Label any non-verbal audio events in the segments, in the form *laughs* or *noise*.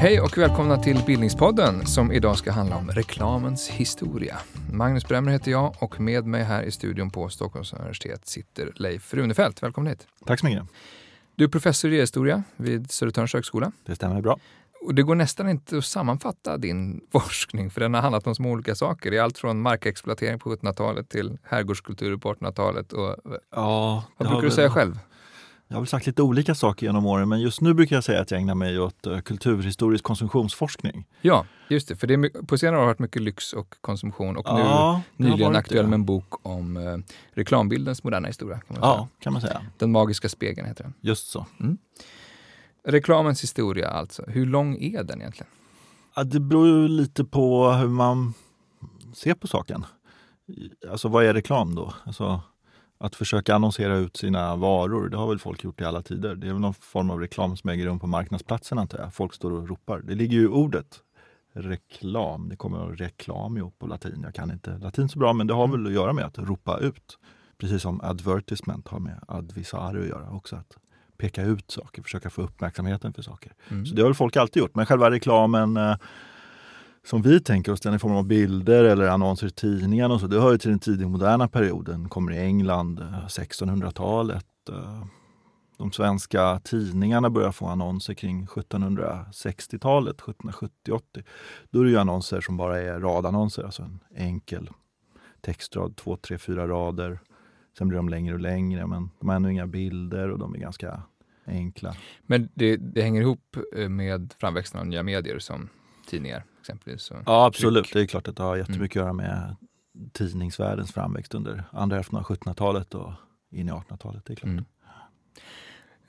Hej och välkomna till Bildningspodden som idag ska handla om reklamens historia. Magnus Bremmer heter jag och med mig här i studion på Stockholms universitet sitter Leif Runefelt. Välkommen hit. Tack så mycket. Du är professor i idéhistoria vid Södertörns högskola. Det stämmer bra. Och det går nästan inte att sammanfatta din *laughs* forskning för den har handlat om så olika saker. Det är allt från markexploatering på 1700-talet till herrgårdskulturer på 1800-talet. Och, ja, vad brukar du säga själv? Jag har väl sagt lite olika saker genom åren men just nu brukar jag säga att jag ägnar mig åt uh, kulturhistorisk konsumtionsforskning. Ja, just det. För det är, på senare år har det varit mycket lyx och konsumtion och ja, nu nyligen aktuell med en bok om uh, reklambildens moderna historia. Kan ja, säga. kan man säga. Den magiska spegeln heter den. Just så. Mm. Reklamens historia alltså, hur lång är den egentligen? Ja, det beror ju lite på hur man ser på saken. Alltså vad är reklam då? Alltså, att försöka annonsera ut sina varor, det har väl folk gjort i alla tider. Det är väl någon form av reklam som äger rum på marknadsplatsen antar jag. Folk står och ropar. Det ligger ju i ordet reklam. Det kommer av reklamio på latin. Jag kan inte latin så bra men det har väl att göra med att ropa ut. Precis som advertisement har med advisare att göra också. Att peka ut saker, försöka få uppmärksamheten för saker. Mm. Så det har väl folk alltid gjort. Men själva reklamen eh, som vi tänker oss den i form av bilder eller annonser i tidningen och så, det hör ju till den tidiga moderna perioden, kommer i England, 1600-talet. Eh, eh, de svenska tidningarna börjar få annonser kring 1760-talet, 1770-80. Då är det ju annonser som bara är radannonser, alltså en enkel textrad, två, tre, fyra rader. Sen blir de längre och längre, men de har ännu inga bilder och de är ganska enkla. Men det, det hänger ihop eh, med framväxten av nya medier som tidningar? exempelvis. Ja, absolut. Tryck. Det är klart att det har jättemycket mm. att göra med tidningsvärldens framväxt under andra hälften av 1700-talet och in i 1800-talet. Det är klart. Mm.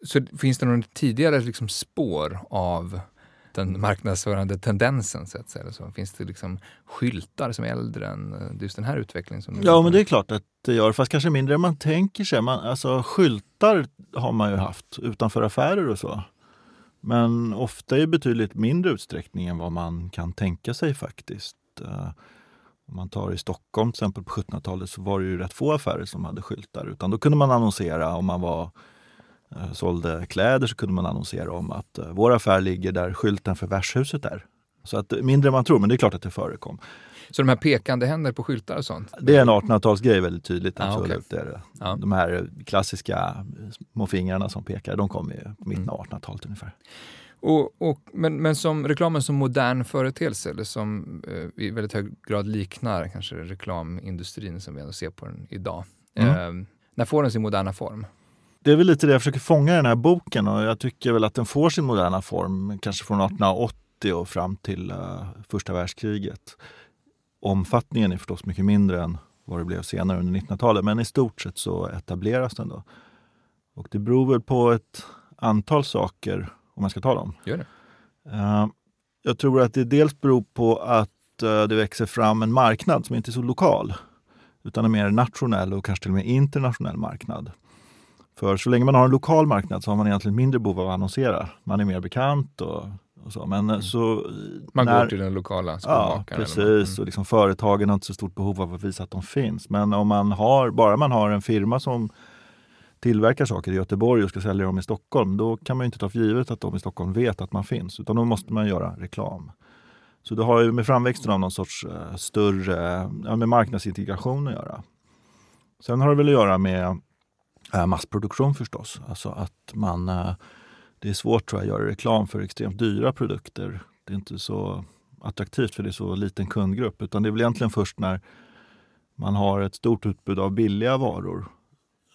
Så finns det några tidigare liksom spår av den marknadsförande tendensen? Så att säga, så finns det liksom skyltar som är äldre än eh, just den här utvecklingen? Som ja, men det är klart att det gör, fast kanske mindre än man tänker sig. Man, alltså, skyltar har man ju haft utanför affärer och så. Men ofta i betydligt mindre utsträckning än vad man kan tänka sig faktiskt. Uh, om man tar i Stockholm till exempel på 1700-talet så var det ju rätt få affärer som hade skyltar. Utan då kunde man annonsera om man var, sålde kläder så kunde man annonsera om att uh, vår affär ligger där skylten för värdshuset är. Så att mindre än man tror, men det är klart att det förekom. Så de här pekande händer på skyltar och sånt? Det är en 1800-talsgrej väldigt tydligt. Ah, absolut. Okay. Det det. Ja. De här klassiska små fingrarna som pekar, de kom i mitten av 1800-talet ungefär. Och, och, men, men som reklamen som modern företeelse, eller som eh, i väldigt hög grad liknar kanske reklamindustrin som vi ändå ser på den idag. Mm. Eh, när får den sin moderna form? Det är väl lite det jag försöker fånga i den här boken och jag tycker väl att den får sin moderna form kanske från 1880 och fram till uh, första världskriget. Omfattningen är förstås mycket mindre än vad det blev senare under 1900-talet men i stort sett så etableras den då. Och det beror väl på ett antal saker om jag ska ta dem. Gör det. Uh, jag tror att det dels beror på att uh, det växer fram en marknad som inte är så lokal utan en mer nationell och kanske till och med internationell marknad. För så länge man har en lokal marknad så har man egentligen mindre behov av att annonsera. Man är mer bekant och, och så. Men mm. så man när, går till den lokala skomakaren? Ja, precis. Mm. Och liksom företagen har inte så stort behov av att visa att de finns. Men om man har, bara man har en firma som tillverkar saker i Göteborg och ska sälja dem i Stockholm, då kan man inte ta för givet att de i Stockholm vet att man finns, utan då måste man göra reklam. Så det har ju med framväxten av någon sorts uh, större, ja, med marknadsintegration att göra. Sen har det väl att göra med Eh, massproduktion förstås, alltså att man eh, det är svårt tror jag, att göra reklam för extremt dyra produkter. Det är inte så attraktivt för det är så liten kundgrupp, utan det är väl egentligen först när man har ett stort utbud av billiga varor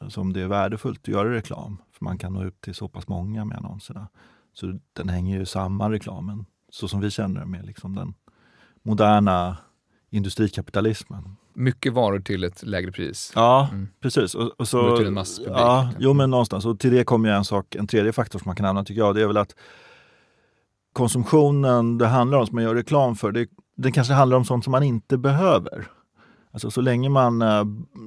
som det är värdefullt att göra reklam. För man kan nå ut till så pass många med annonserna. Så den hänger ju samman reklamen, så som vi känner det med liksom den moderna industrikapitalismen. Mycket varor till ett lägre pris. Ja, mm. precis. Och, och så, till en masspublik. Ja, jo, men någonstans. Och till det kommer en sak, en tredje faktor som man kan nämna tycker jag. Det är väl att konsumtionen det handlar om, som man gör reklam för, det, det kanske handlar om sånt som man inte behöver. Alltså så länge man, eh,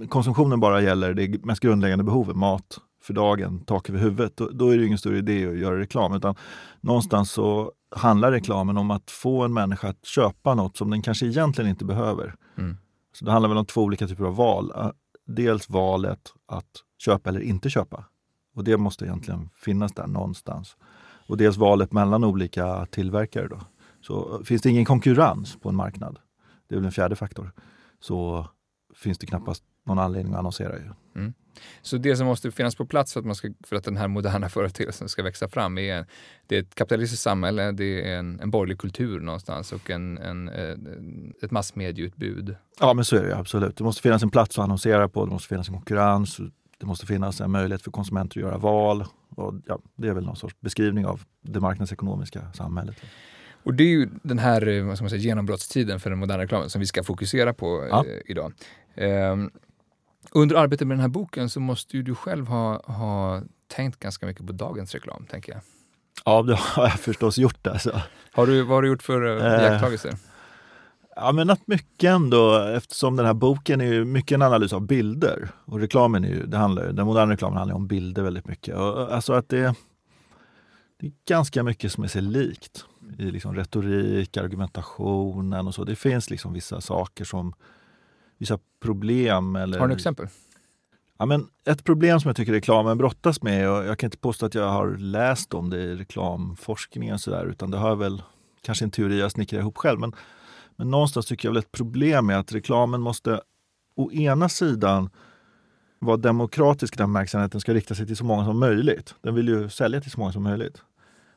konsumtionen bara gäller det mest grundläggande behovet, mat för dagen, tak över huvudet, då, då är det ingen större idé att göra reklam. Utan någonstans så handlar reklamen om att få en människa att köpa något som den kanske egentligen inte behöver. Mm. Så det handlar väl om två olika typer av val. Eh, dels valet att köpa eller inte köpa. Och det måste egentligen finnas där någonstans. Och dels valet mellan olika tillverkare. Då. Så finns det ingen konkurrens på en marknad, det är väl en fjärde faktor, så finns det knappast någon anledning att annonsera. Ju. Mm. Så det som måste finnas på plats för att, man ska, för att den här moderna *laughs* företeelsen ska växa fram är, det är ett kapitalistiskt samhälle, det är en, en borgerlig kultur någonstans och en, en, ett massmedieutbud. Ja, men så är det absolut. Det måste finnas en plats att annonsera på, det måste finnas en konkurrens, det måste finnas en möjlighet för konsumenter att göra val. Och ja, det är väl någon sorts beskrivning av det marknadsekonomiska samhället. Och det är ju den här eh, vad ska man säga, genombrottstiden för den moderna reklamen som vi ska fokusera på ja. eh, idag. Eh, under arbetet med den här boken så måste ju du själv ha, ha tänkt ganska mycket på dagens reklam, tänker jag. Ja, det har jag förstås gjort. Alltså. Har du, vad har du gjort för eh, eh iakttagelser? Ja, men att mycket ändå, eftersom den här boken är ju mycket en analys av bilder. Och reklamen är ju, det handlar, den moderna reklamen handlar om bilder väldigt mycket. Och, alltså att det, det är ganska mycket som är sig likt i liksom retorik, argumentationen och så. Det finns liksom vissa saker som, vissa problem. Eller, har du exempel? Ja, men ett problem som jag tycker reklamen brottas med, och jag kan inte påstå att jag har läst om det i reklamforskningen så där, utan det har jag väl kanske en teori jag snickrar ihop själv. Men, men någonstans tycker jag väl ett problem är att reklamen måste å ena sidan vara demokratisk i den bemärkelsen att den ska rikta sig till så många som möjligt. Den vill ju sälja till så många som möjligt.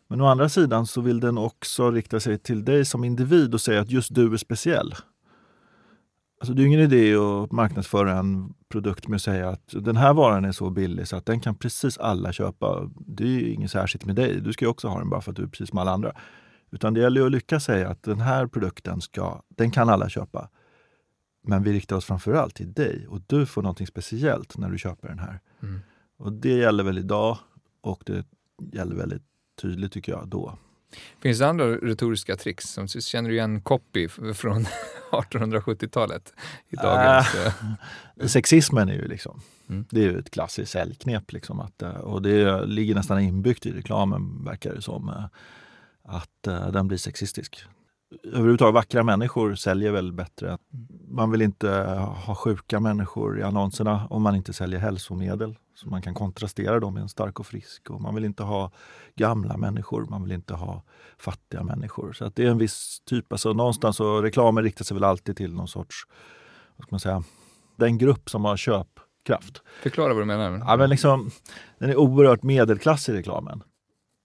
Men å andra sidan så vill den också rikta sig till dig som individ och säga att just du är speciell. Alltså det är ingen idé att marknadsföra en produkt med att säga att den här varan är så billig så att den kan precis alla köpa. Det är inget särskilt med dig. Du ska också ha den bara för att du är precis som alla andra. Utan det gäller att lyckas säga att den här produkten ska, den kan alla köpa. Men vi riktar oss framförallt till dig och du får någonting speciellt när du köper den här. Mm. Och det gäller väl idag och det gäller väldigt tydligt tycker jag då. Finns det andra retoriska tricks? Som, känner du igen copy från *laughs* 1870-talet? I dagens, äh, *laughs* sexismen är ju liksom, mm. det är ju ett klassiskt säljknep. Liksom att, eh, och det ligger nästan inbyggt i reklamen, verkar det som, eh, att den blir sexistisk överhuvudtaget vackra människor säljer väl bättre. Man vill inte ha sjuka människor i annonserna om man inte säljer hälsomedel. Så man kan kontrastera dem med en stark och frisk. Och man vill inte ha gamla människor, man vill inte ha fattiga människor. Så det är en viss typ. Alltså någonstans så reklamen riktar sig väl alltid till någon sorts, vad ska man säga, den grupp som har köpkraft. Förklara vad du menar. Ja, men liksom, den är oerhört medelklassig reklamen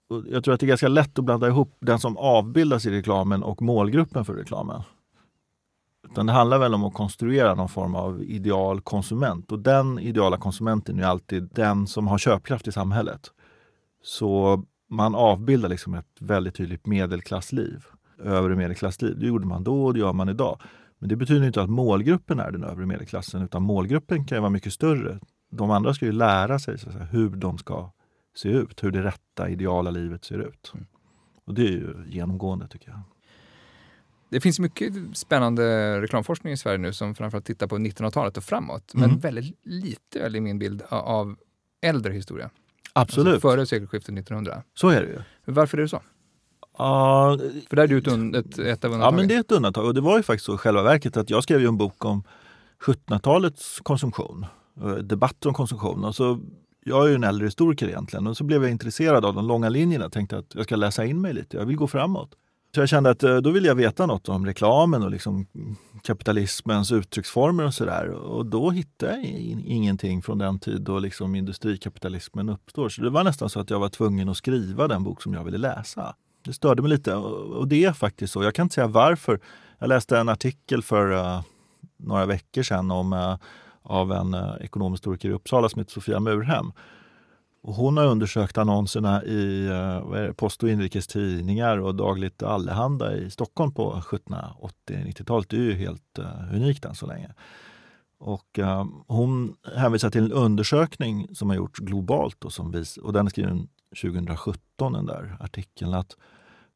jag tror att det är ganska lätt att blanda ihop den som avbildas i reklamen och målgruppen för reklamen. Utan det handlar väl om att konstruera någon form av ideal konsument och den ideala konsumenten är alltid den som har köpkraft i samhället. Så man avbildar liksom ett väldigt tydligt medelklassliv, övre medelklassliv. Det gjorde man då och det gör man idag. Men det betyder inte att målgruppen är den övre medelklassen utan målgruppen kan vara mycket större. De andra ska ju lära sig så säga, hur de ska se ut, hur det rätta ideala livet ser ut. Mm. Och det är ju genomgående tycker jag. Det finns mycket spännande reklamforskning i Sverige nu som framförallt tittar på 1900-talet och framåt. Men mm. väldigt lite, i min bild, av äldre historia. Absolut. Alltså före sekelskiftet 1900. Så är det ju. Varför är det så? Uh, För där är du ett, ett, ett av undantagen. Ja, men det är ett undantag. Och det var ju faktiskt så själva verket att jag skrev ju en bok om 1700-talets konsumtion. Eh, debatter om konsumtion. Och så jag är ju en äldre historiker egentligen och så blev jag intresserad av de långa linjerna. Jag tänkte att jag ska läsa in mig lite, jag vill gå framåt. Så jag kände att eh, då vill jag veta något om reklamen och liksom kapitalismens uttrycksformer och sådär. Och då hittade jag ingenting från den tid då liksom industrikapitalismen uppstår. Så det var nästan så att jag var tvungen att skriva den bok som jag ville läsa. Det störde mig lite och det är faktiskt så. Jag kan inte säga varför. Jag läste en artikel för uh, några veckor sedan om uh, av en eh, ekonomhistoriker i Uppsala som heter Sofia Murhem. Och hon har undersökt annonserna i eh, Post och Inrikes Tidningar och Dagligt Allehanda i Stockholm på 1780-90-talet. Det är ju helt uh, unikt än så länge. Och uh, hon hänvisar till en undersökning som har gjorts globalt och, som vis, och den är skriven 2017, den där artikeln. att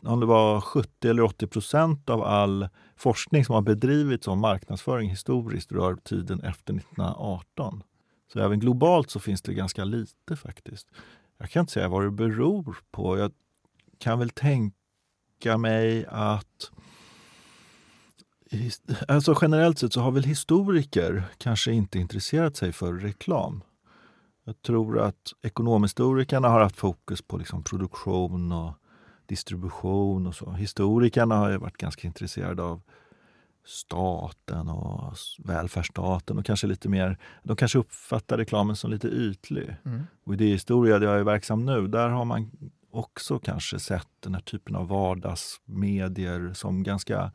om det var 70 eller 80 procent av all forskning som har bedrivits om marknadsföring historiskt rör tiden efter 1918. Så även globalt så finns det ganska lite faktiskt. Jag kan inte säga vad det beror på. Jag kan väl tänka mig att Alltså generellt sett så har väl historiker kanske inte intresserat sig för reklam. Jag tror att ekonomhistorikerna har haft fokus på liksom produktion och distribution och så. Historikerna har ju varit ganska intresserade av staten och välfärdsstaten och kanske lite mer, de kanske uppfattar reklamen som lite ytlig. Mm. Och idéhistoria, där jag är verksam nu, där har man också kanske sett den här typen av vardagsmedier som ganska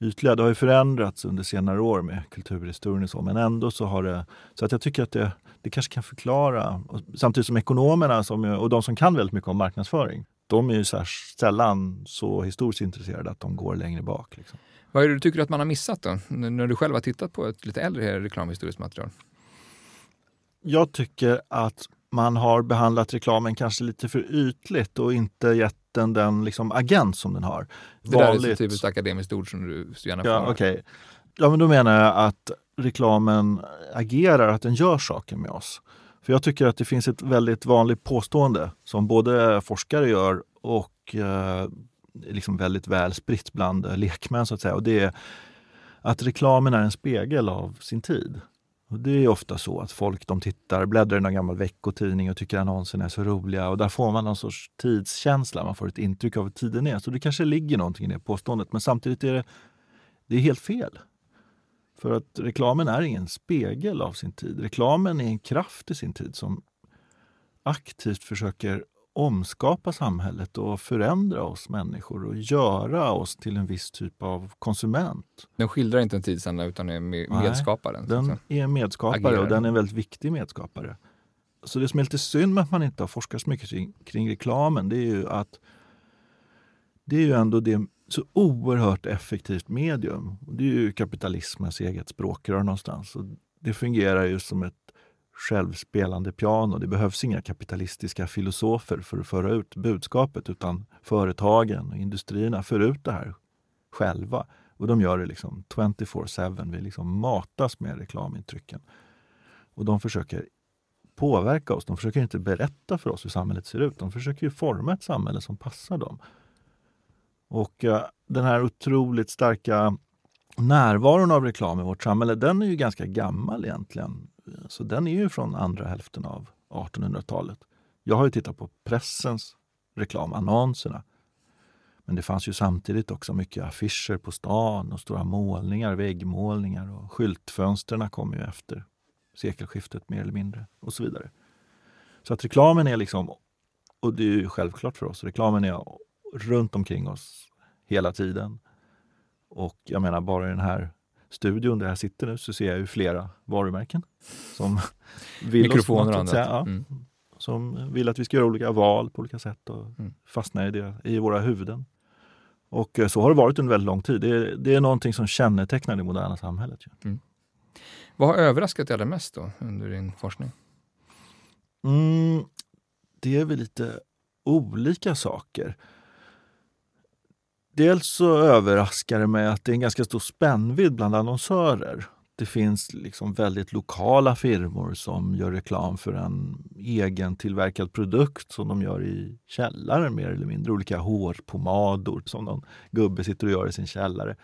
ytliga. Det har ju förändrats under senare år med kulturhistorien och så, men ändå så har det... Så att jag tycker att det, det kanske kan förklara, samtidigt som ekonomerna som, och de som kan väldigt mycket om marknadsföring, de är ju så sällan så historiskt intresserade att de går längre bak. Liksom. Vad är det du tycker att man har missat då, när du själv har tittat på ett lite äldre reklamhistoriskt material? Jag tycker att man har behandlat reklamen kanske lite för ytligt och inte gett den den liksom agent som den har. Det Vanligt. där är ett typiskt akademiskt ord som du så gärna får ja, okay. ja, men då menar jag att reklamen agerar, att den gör saker med oss. För jag tycker att det finns ett väldigt vanligt påstående som både forskare gör och eh, liksom väldigt väl spritt bland eh, lekmän så att säga. Och det är att reklamen är en spegel av sin tid. Och Det är ofta så att folk de tittar, bläddrar i någon gammal veckotidning och tycker annonserna är så roliga och där får man någon sorts tidskänsla, man får ett intryck av hur tiden är. Så det kanske ligger någonting i det påståendet men samtidigt är det, det är helt fel. För att reklamen är ingen spegel av sin tid. Reklamen är en kraft i sin tid som aktivt försöker omskapa samhället och förändra oss människor och göra oss till en viss typ av konsument. Den skildrar inte en tidsanda utan är medskaparen? Nej, den är medskapare Agerar. och den är en väldigt viktig medskapare. Så det som är lite synd med att man inte har forskat så mycket kring, kring reklamen det är ju att det är ju ändå det så oerhört effektivt medium. Det är ju kapitalismens eget språkrör någonstans. Och det fungerar ju som ett självspelande piano. Det behövs inga kapitalistiska filosofer för att föra ut budskapet utan företagen och industrierna för ut det här själva. Och de gör det liksom 24-7. Vi liksom matas med reklamintrycken. Och de försöker påverka oss. De försöker inte berätta för oss hur samhället ser ut. De försöker forma ett samhälle som passar dem. Och eh, den här otroligt starka närvaron av reklam i vårt samhälle, den är ju ganska gammal egentligen. Så den är ju från andra hälften av 1800-talet. Jag har ju tittat på pressens reklamannonserna. Men det fanns ju samtidigt också mycket affischer på stan och stora målningar, väggmålningar och skyltfönsterna kom ju efter sekelskiftet mer eller mindre och så vidare. Så att reklamen är liksom, och det är ju självklart för oss, reklamen är runt omkring oss hela tiden. Och jag menar bara i den här studion där jag sitter nu så ser jag ju flera varumärken som *laughs* vill Mikrofoner och annat. Ja, mm. Som vill att vi ska göra olika val på olika sätt och mm. fastna i det i våra huvuden. Och eh, så har det varit under väldigt lång tid. Det är, det är någonting som kännetecknar det moderna samhället. Mm. Vad har överraskat dig allra mest då under din forskning? Mm, det är väl lite olika saker. Dels så överraskar det mig att det är en ganska stor spännvidd bland annonsörer. Det finns liksom väldigt lokala firmor som gör reklam för en egen tillverkad produkt som de gör i källaren mer eller mindre. Olika hårpomador som någon gubbe sitter och gör i sin källare.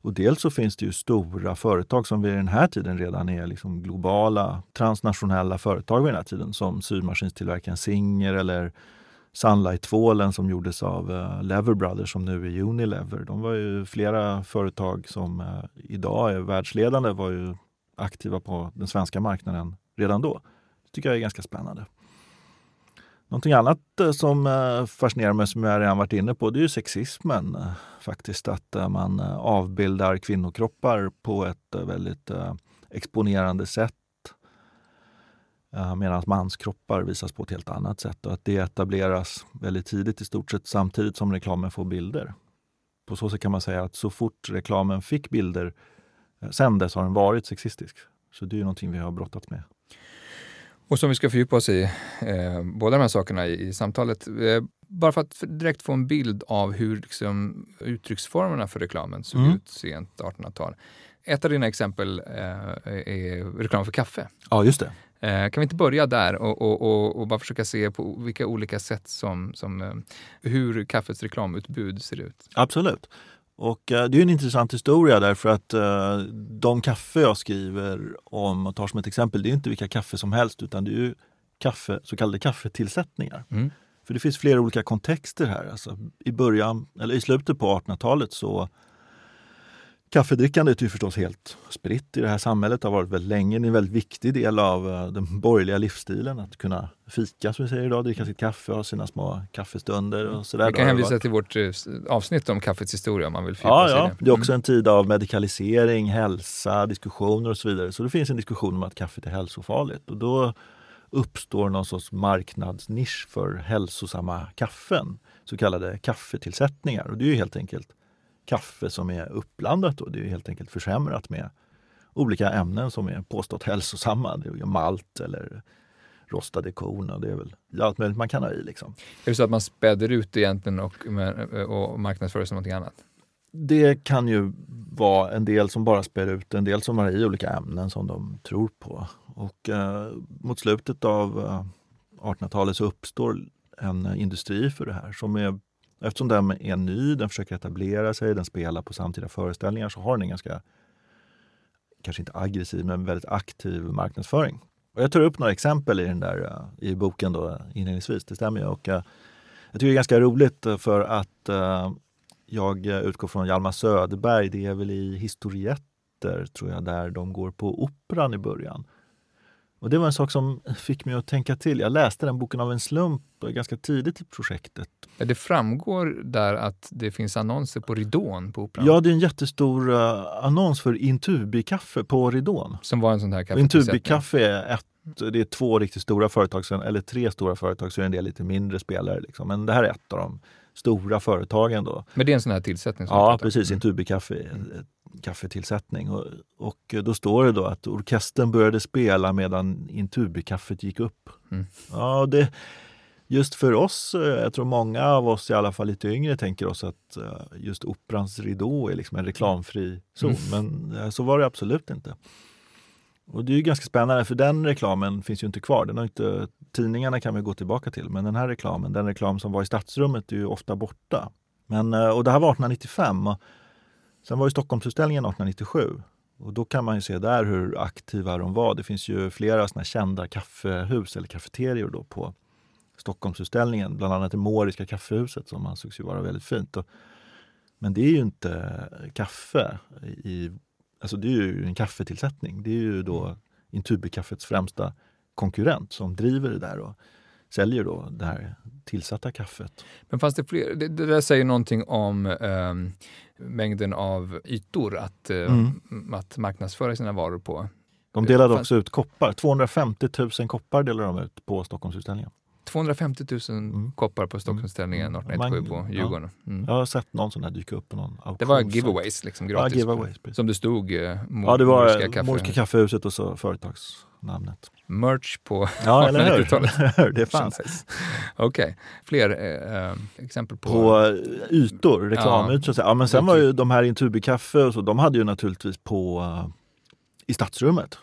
Och dels så finns det ju stora företag som vid den här tiden redan är liksom globala transnationella företag vid den här tiden som symaskinstillverkaren Singer eller Sunlight-tvålen som gjordes av eh, Lever Brothers som nu är Unilever. De var ju flera företag som eh, idag är världsledande var ju aktiva på den svenska marknaden redan då. Det tycker jag är ganska spännande. Någonting annat eh, som fascinerar mig, som jag redan varit inne på, det är ju sexismen. faktiskt att man avbildar kvinnokroppar på ett väldigt exponerande sätt medan manskroppar visas på ett helt annat sätt och att det etableras väldigt tidigt, i stort sett samtidigt som reklamen får bilder. På så sätt kan man säga att så fort reklamen fick bilder, eh, sen dess har den varit sexistisk. Så det är ju någonting vi har brottats med. Och som vi ska fördjupa oss i, eh, båda de här sakerna i, i samtalet. Eh, bara för att direkt få en bild av hur liksom, uttrycksformerna för reklamen såg mm. ut sent 1800-tal. Ett av dina exempel eh, är reklam för kaffe. Ja, just det. Eh, kan vi inte börja där och, och, och, och, bara försöka se på vilka olika sätt som, som eh, hur kaffets reklamutbud ser ut? Absolut. Och eh, det är en intressant historia därför att de kaffe jag skriver om och tar som ett exempel, det är inte vilka kaffe som helst utan det är ju kaffe, så kallade kaffetillsättningar. Mm. För det finns flera olika kontexter här. Alltså, I början, eller i slutet på 1800-talet så Kaffedrickandet är ju förstås helt spritt i det här samhället. Det har varit väldigt länge. Det är en väldigt viktig del av eh, den borgerliga livsstilen. Att kunna fika, som vi säger idag, dricka sitt kaffe, ha sina små kaffestunder och sådär. Vi kan hänvisa till vårt eh, avsnitt om kaffets historia om man vill fördjupa Ja, sig ja. det. det är också Mm. en tid av medikalisering, hälsa, diskussioner och så vidare. Så det finns en diskussion om att kaffet är hälsofarligt. Och då uppstår någon sorts marknadsnisch för hälsosamma kaffen, så kallade kaffetillsättningar. Och det är ju helt enkelt kaffe som är uppblandat. Då. Det är helt enkelt försämrat med olika ämnen som är påstått hälsosamma. Det är malt eller rostade korn och det är väl allt möjligt man kan ha i. Liksom. Är det så att man späder ut det egentligen och, och marknadsför det som någonting annat? Det kan ju vara en del som bara spär ut, en del som har i olika ämnen som de tror på. Och eh, mot slutet av eh, 1800-talet så uppstår en eh, industri för det här som är Eftersom den är ny, den försöker etablera sig, den spelar på samtida föreställningar så har den en ganska, kanske inte aggressiv, men väldigt aktiv marknadsföring. Och jag tar upp några exempel i den där eh, i boken då inledningsvis, det stämmer ju. Och, eh, jag tycker det är ganska roligt eh, för att jag utgår från Hjalmar Söderberg, det är väl i historietter tror jag, där de går på Operan i början. Och det var en sak som fick mig att tänka till. Jag läste den boken av en slump ganska tidigt i projektet. Det framgår där att det finns annonser på ridån på Operan. Ja, det är en jättestor eh, annons för Intubi-kaffe på ridån. Som var en sån här kaffetillsättning. Intubi-kaffe är ett det är två riktigt stora företag, eller tre stora företag, så är det en del lite mindre spelare. Liksom. Men det här är ett av de stora företagen. Då. Men det är en sån här tillsättning? Ja, precis. Mm. Intubi-kaffe är en kaffetillsättning. Och, och då står det då att orkestern började spela medan Intubi-kaffet gick upp. Mm. Ja, det, just för oss, eh, jag tror många av oss, i alla fall lite yngre, tänker oss att eh, just Operans ridå är liksom en reklamfri zon. Men eh, så var det absolut inte. Och det är ju ganska spännande för den reklamen finns ju inte kvar. Den har inte, tidningarna kan vi gå tillbaka till men den här reklamen, den reklam som var i stadsrummet är ju ofta borta. Men, eh, och det här var 1895 och sen var ju Stockholmsutställningen 1897 och då kan man ju se där hur aktiva de var. Det finns ju flera såna kända kaffehus eller kafeterior då på Stockholmsutställningen, bland annat det Moriska kaffehuset som ansågs ju vara väldigt fint. Och, men det är ju inte kaffe i Alltså det är ju en kaffetillsättning. Det är ju då Intubi-kaffets främsta konkurrent som driver det där och säljer då det här tillsatta kaffet. Men fanns det fler? Det, det där säger någonting om ehm, mängden av ytor att, eh, Mm. att marknadsföra sina varor på. De delade Fan. också ut koppar. 250 000 koppar delade de ut på Stockholmsutställningen. 250 000 Mm. koppar på Mm. 1897 på Man- Djurgården. Mm. Jag har sett någon sån här dyka upp på någon auktion. Det var giveaways, liksom Ja, gratis. giveaways. precis. Som det stod eh, Ja, det var kaffe. Moriska kaffehuset och så företagsnamnet. Merch på Ja, eller hur? *laughs* 1890-talet. det fanns. Okej. Fler eh, eh, exempel på... På eh, ytor, reklamytor. säga. Ja, men sen var ju de här Intubi-kaffe och så, de hade ju naturligtvis på eh, i stadsrummet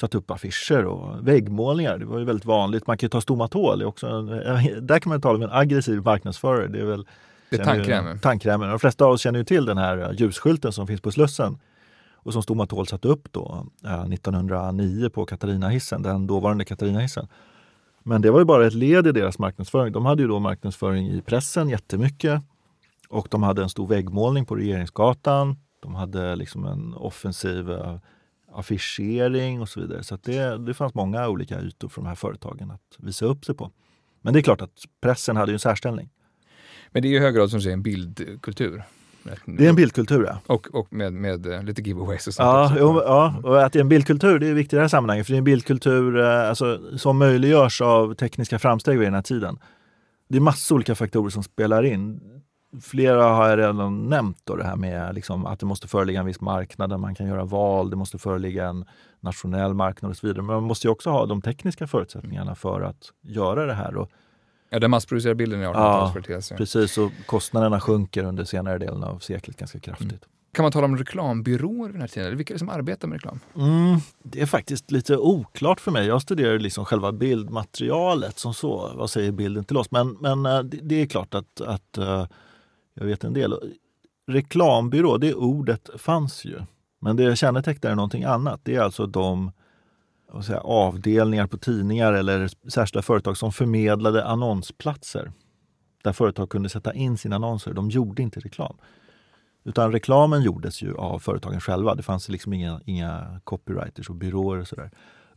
satt upp affischer och väggmålningar. Det var ju väldigt vanligt. Man kan ju ta Stomatol. Också eh, där kan man tala om en aggressiv marknadsförare. Det är väl Det är känner ju- tandkrämen. Tandkrämen. De flesta av oss känner ju till den här eh, ljusskylten som finns på Slussen och som Stomatol satte upp då eh, 1909 på Katarinahissen, den dåvarande Katarinahissen. Men det var ju bara ett led i deras marknadsföring. De hade ju då marknadsföring i pressen jättemycket och de hade en stor väggmålning på Regeringsgatan. De hade liksom en offensiv eh, affischering och så vidare. Så det, det fanns många olika ytor för de här företagen att visa upp sig på. Men det är klart att pressen hade ju en särställning. Men det är i hög grad som du säger en bildkultur. Det är en bildkultur, ja. Och, och med, med eh, lite giveaways och sånt Ja, jo, ja, och att det är en bildkultur det är viktigt i det här sammanhanget. För det är en bildkultur eh, alltså, som möjliggörs av tekniska framsteg vid den här tiden. Det är massor olika faktorer som spelar in. Flera har jag redan nämnt då, det här med liksom, att det måste föreligga en viss marknad där man kan göra val. Det måste föreligga en nationell marknad och så vidare. Men man måste ju också ha de tekniska förutsättningarna för att göra det här. Och Ja, den massproducerade bilden Ja, 1800-talsföreteelse. precis, och kostnaderna sjunker under senare delen av seklet ganska kraftigt. Kan man tala om reklambyråer vid den här tiden? Eller vilka är det som arbetar med reklam? Mm, det är faktiskt lite oklart för mig. Jag studerar liksom själva bildmaterialet som så. Vad säger bilden till oss? Men, men eh, det, det är klart att, att eh, jag vet en del. reklambyrå, det ordet fanns ju. Men det kännetecknar någonting annat. Det är alltså de säga, avdelningar på tidningar eller särskilda företag som förmedlade annonsplatser där företag kunde sätta in sina annonser. De gjorde inte reklam. Utan reklamen gjordes ju av företagen själva. Det fanns liksom inga, inga copywriters och byråer och sådär.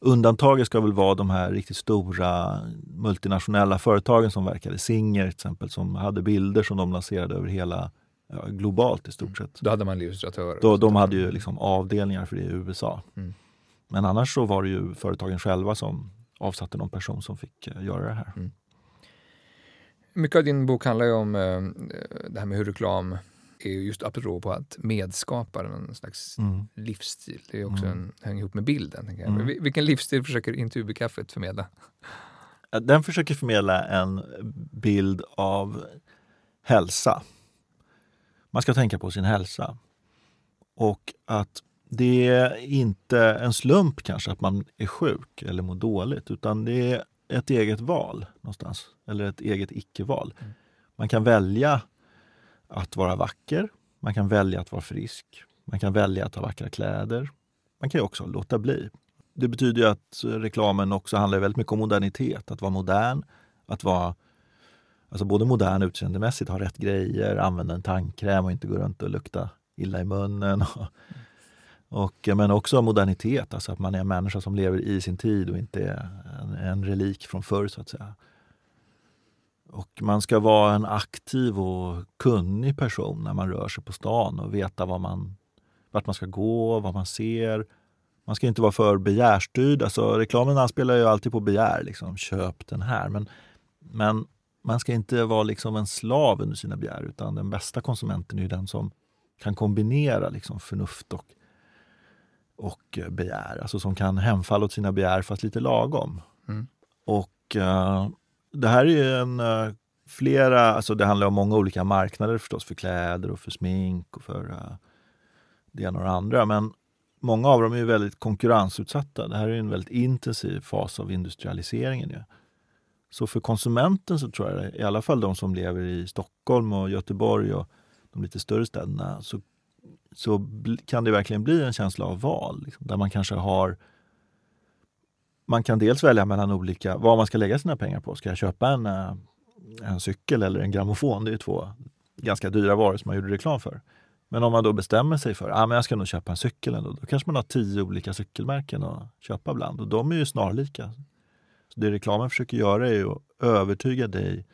Undantaget ska väl vara de här riktigt stora multinationella företagen som verkade. Singer till exempel, som hade bilder som de lanserade över hela, ja, globalt i stort sett. Då hade man illustratörer? Då, de hade ju liksom avdelningar för det i USA. Mm. Men annars så var det ju företagen själva som avsatte någon person som fick uh, göra det här. Mm. Mycket av din bok handlar ju om uh, det här med hur reklam är just apropå att medskapa en slags mm. livsstil. Det är också mm. en, hänger ihop med bilden. Mm. Vilken livsstil försöker Intubi-kaffet förmedla? Den försöker förmedla en bild av hälsa. Man ska tänka på sin hälsa. Och att det är inte en slump kanske att man är sjuk eller mår dåligt, utan det är ett eget val någonstans. Eller ett eget icke-val. Mm. Man kan välja att vara vacker. Man kan välja att vara frisk. Man kan välja att ha vackra kläder. Man kan också låta bli. Det betyder att reklamen också handlar väldigt mycket om modernitet. Att vara modern, att vara alltså både modern utseendemässigt, ha rätt grejer, använda en tandkräm och inte gå runt och lukta illa i munnen. *laughs* Och, men också modernitet, alltså att man är en människa som lever i sin tid och inte är en, en relik från förr så att säga. Och man ska vara en aktiv och kunnig person när man rör sig på stan och veta vad man, vart man ska gå, vad man ser. Man ska inte vara för begärstyrd. Alltså, reklamen anspelar ju alltid på begär. Liksom. Köp den här. Men, men man ska inte vara liksom en slav under sina begär utan den bästa konsumenten är den som kan kombinera liksom förnuft och, och begär. Alltså som kan hemfalla åt sina begär fast lite lagom. Mm. Och uh, det här är en eh, flera, alltså det handlar om många olika marknader förstås, för kläder och för smink och för uh, det ena och det andra. Men många av dem är väldigt konkurrensutsatta. Det här är en väldigt intensiv fas av industrialiseringen. Ju. Så för konsumenten så tror jag, i alla fall de som lever i Stockholm och Göteborg och de lite större städerna, så, så kan det verkligen bli en känsla av val. Liksom, där man kanske har man kan dels välja mellan olika, vad man ska lägga sina pengar på. Ska jag köpa en, eh, en cykel eller en grammofon? Det är två ganska dyra varor som man gjorde reklam för. Men om man då bestämmer sig för att ah, jag ska nog köpa en cykel ändå, då kanske man har tio olika cykelmärken att köpa bland och de är ju snarlika. Så det reklamen försöker göra är att övertyga dig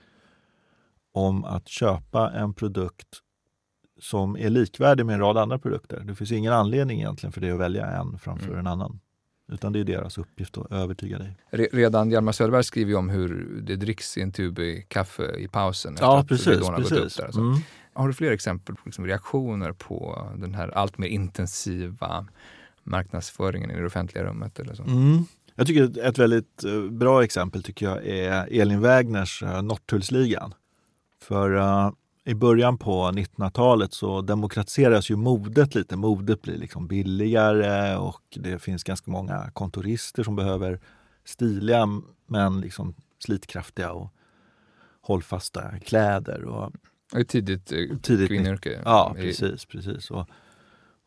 om att köpa en produkt som är likvärdig med en rad andra produkter. Det finns ingen anledning egentligen för dig att välja en framför mm. en annan. Utan det är deras uppgift att övertyga dig. Redan Hjalmar Söderberg skriver ju om hur det dricks i en tub kaffe i pausen. Ja, precis. precis. Där, mm. Har du fler exempel på liksom reaktioner på den här allt mer intensiva marknadsföringen i det offentliga rummet? Eller så? Mm. Jag tycker ett väldigt eh, bra exempel tycker jag är Elin Wägners uh, Norrtullsligan. För uh, i början på 1900-talet så demokratiseras ju modet lite. Modet blir liksom billigare och det finns ganska många kontorister som behöver stiliga men liksom slitkraftiga och hållfasta kläder. Och, tidigt, eh, tidigt kvinnoyrke. Ja, precis. precis. Och,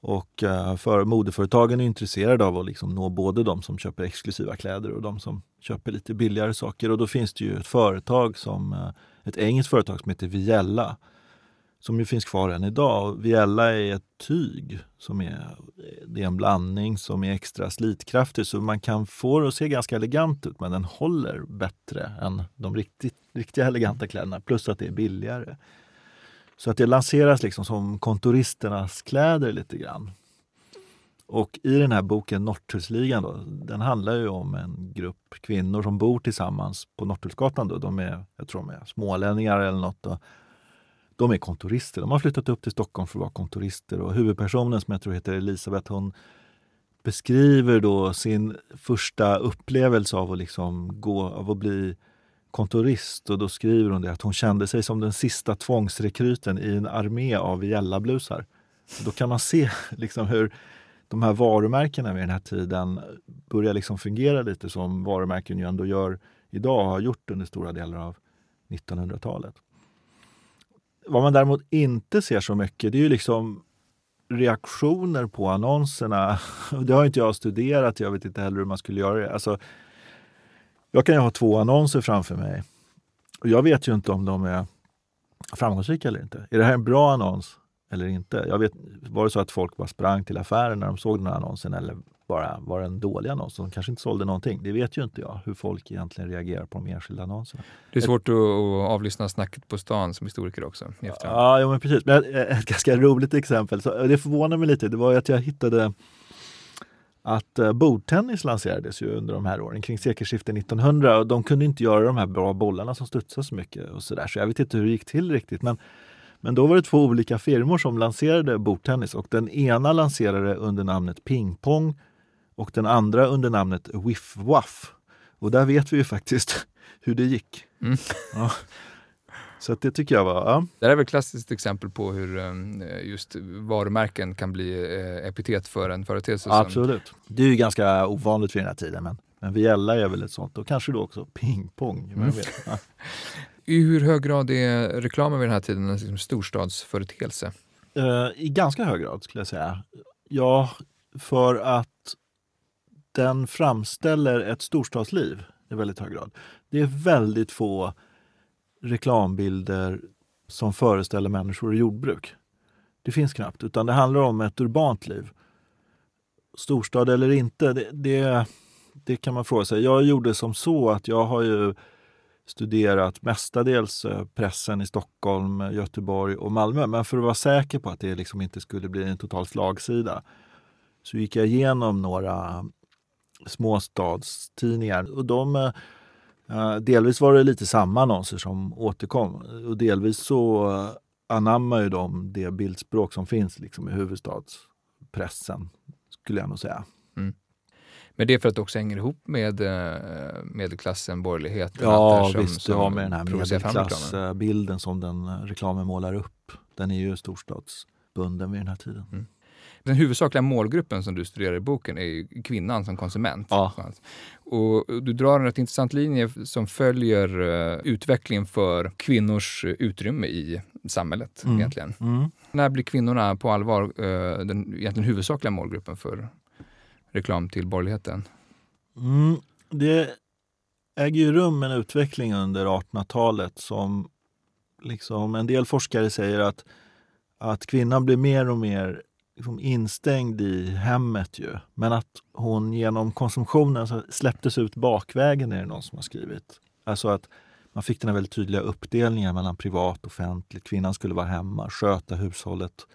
och eh, för modeföretagen är intresserade av att liksom nå både de som köper exklusiva kläder och de som köper lite billigare saker. Och då finns det ju ett företag som, eh, ett engelskt företag som heter Viella som ju finns kvar än idag. Viella är ett tyg som är, det är en blandning som är extra slitkraftig så man kan få det att se ganska elegant ut men den håller bättre än de riktigt, riktiga eleganta kläderna plus att det är billigare. Så att det lanseras liksom som kontoristernas kläder lite grann. Och i den här boken Norrtullsligan, då, den handlar ju om en grupp kvinnor som bor tillsammans på Norrtullsgatan. Då. De är, jag tror de är smålänningar eller något. Då. De är kontorister. De har flyttat upp till Stockholm för att vara kontorister. Och huvudpersonen som jag tror heter Elisabeth, hon beskriver då sin första upplevelse av att, liksom gå, av att bli kontorist och då skriver hon det att hon kände sig som den sista tvångsrekryten i en armé av gällablusar. Då kan man se *laughs* liksom hur de här varumärkena vid den här tiden börjar liksom fungera lite som varumärken ju ändå gör idag och har gjort under stora delar av 1900-talet. Vad man däremot inte ser så mycket, det är ju liksom reaktioner på annonserna. *laughs* Det har inte jag studerat, jag vet inte heller hur man skulle göra det. Alltså, jag kan ju ha två annonser framför mig och jag vet ju inte om de är framgångsrika eller inte. Är det här en bra annons eller inte? Jag vet, var det så att folk bara sprang till affären när de såg den här annonsen eller bara var en dålig annons som kanske inte sålde någonting? Det vet ju inte jag, hur folk egentligen reagerar på de enskilda annonserna. Det är svårt att, att avlyssna snacket på stan som historiker också. Ja, ja, men precis. Men ett, ett ganska roligt exempel, så det förvånar mig lite, det var att jag hittade att eh, bordtennis lanserades ju under de här åren, kring sekelskiftet 1900 och de kunde inte göra de här bra bollarna som studsade så mycket och så där. Så jag vet inte hur det gick till riktigt. Men, men då var det två olika firmor som lanserade bordtennis och den ena lanserade under namnet pingpong och den andra under namnet Wiff Waff. Och där vet vi ju faktiskt *laughs* hur det gick. Mm. *laughs* Ja. Så det tycker jag var... Ja. Det är väl ett klassiskt exempel på hur um, just varumärken kan bli eh, epitet för en företeelse. Absolut. Det är ju ganska ovanligt vid den här tiden, men, men Viella är väl ett sånt. Och kanske då också pingpong. Mm. Ja. *laughs* I hur hög grad är reklamen vid den här tiden en liksom storstadsföreteelse? Uh, I ganska hög grad skulle jag säga. Ja, för att den framställer ett storstadsliv i väldigt hög grad. Det är väldigt få reklambilder som föreställer människor i jordbruk. Det finns knappt, utan det handlar om ett urbant liv. Storstad eller inte, det, det, det kan man fråga sig. Jag gjorde som så att jag har ju studerat mestadels eh, pressen i Stockholm, Göteborg och Malmö. Men för att vara säker på att det liksom inte skulle bli en total slagsida så gick jag igenom några småstadstidningar. Och de eh, delvis var det lite samma annonser som återkom och delvis så anammar ju de det bildspråk som finns liksom i huvudstadspressen, skulle jag nog säga. Mm. Men det är för att det också hänger ihop med eh, medelklassen, borgerligheten? Ja, som, visst. Du har med den här medelklassbilden som den reklamen målar upp. Den är ju storstadsbunden vid den här tiden. Mm. Den huvudsakliga målgruppen som du studerar i boken är kvinnan som konsument. Ja. Och du drar en rätt intressant linje som följer uh, utvecklingen för kvinnors utrymme i samhället. Mm. egentligen. Mm. När blir kvinnorna på allvar uh, den egentligen huvudsakliga målgruppen för reklam till borgerligheten? Mm. Det äger ju rum en utveckling under 1800-talet som liksom en del forskare säger att, att kvinnan blir mer och mer liksom instängd i hemmet ju. Men att hon genom konsumtionen så släpptes ut bakvägen är det någon som har skrivit. Alltså att man fick den här väldigt tydliga uppdelningen mellan privat och offentligt. Kvinnan skulle vara hemma, sköta hushållet,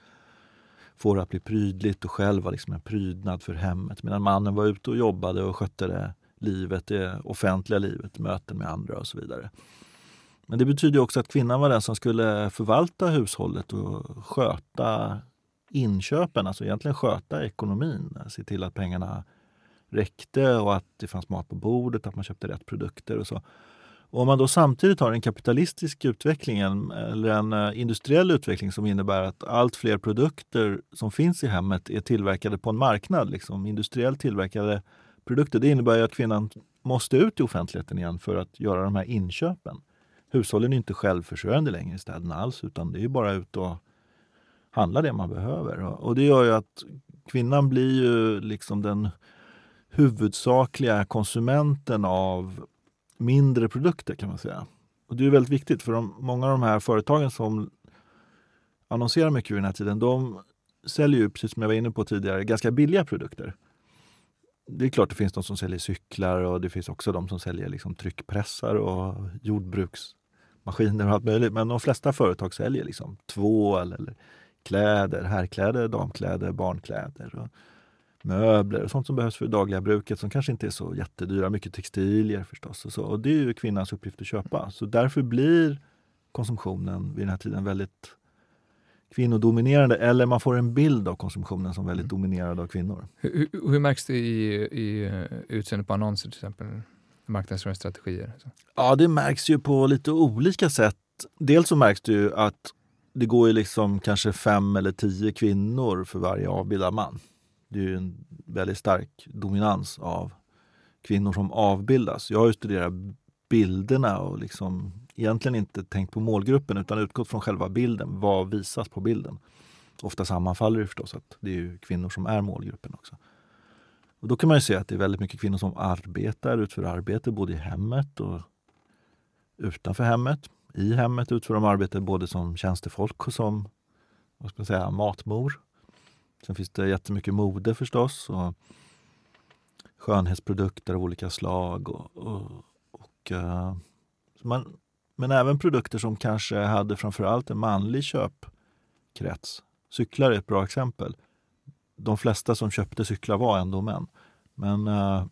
få det att bli prydligt och själv vara liksom en prydnad för hemmet. Medan mannen var ute och jobbade och skötte det livet, det offentliga livet, möten med andra och så vidare. Men det betyder också att kvinnan var den som skulle förvalta hushållet och sköta inköpen, alltså egentligen sköta ekonomin. Se till att pengarna räckte och att det fanns mat på bordet, att man köpte rätt produkter och så. Och om man då samtidigt har en kapitalistisk utveckling eller en eh, industriell utveckling som innebär att allt fler produkter som finns i hemmet är tillverkade på en marknad, liksom industriellt tillverkade produkter. Det innebär att kvinnan måste ut i offentligheten igen för att göra de här inköpen. Hushållen är inte självförsörjande längre i städerna alls, utan det är bara ut och handla det man behöver. Och det gör ju att kvinnan blir ju liksom den huvudsakliga konsumenten av mindre produkter kan man säga. Och det är väldigt viktigt för de, många av de här företagen som annonserar mycket vid den här tiden, de säljer ju, precis som jag var inne på tidigare, ganska billiga produkter. Det är klart det finns de som säljer cyklar och det finns också de som säljer liksom tryckpressar och jordbruksmaskiner och allt möjligt. Men de flesta företag säljer liksom tvål eller kläder, herrkläder, damkläder, barnkläder. Och möbler och sånt som behövs för det dagliga bruket som kanske inte är så jättedyra. Mycket textilier förstås. Och, så. och det är ju kvinnans uppgift att köpa. Så därför blir konsumtionen vid den här tiden väldigt kvinnodominerande eller man får en bild av konsumtionen som väldigt mm. dominerad av kvinnor. Hur, hur, hur märks det i, i utseendet på annonser till exempel? Marknadsföringsstrategier? Ja, det märks ju på lite olika sätt. Dels så märks det ju att det går ju liksom kanske fem eller tio kvinnor för varje avbildad man. Det är ju en väldigt stark dominans av kvinnor som avbildas. Jag har ju studerat bilderna och liksom egentligen inte tänkt på målgruppen utan utgått från själva bilden. Vad visas på bilden? Ofta sammanfaller det förstås att det är ju kvinnor som är målgruppen också. Och då kan man ju se att det är väldigt mycket kvinnor som arbetar, utför arbete både i hemmet och utanför hemmet. I hemmet utför de arbete både som tjänstefolk och som vad ska man säga, matmor. Sen finns det jättemycket mode förstås och skönhetsprodukter av olika slag. Och, och, och eh, man, men även produkter som kanske hade framförallt en manlig köpkrets. Cyklar är ett bra exempel. De flesta som köpte cyklar var ändå män. Men eh,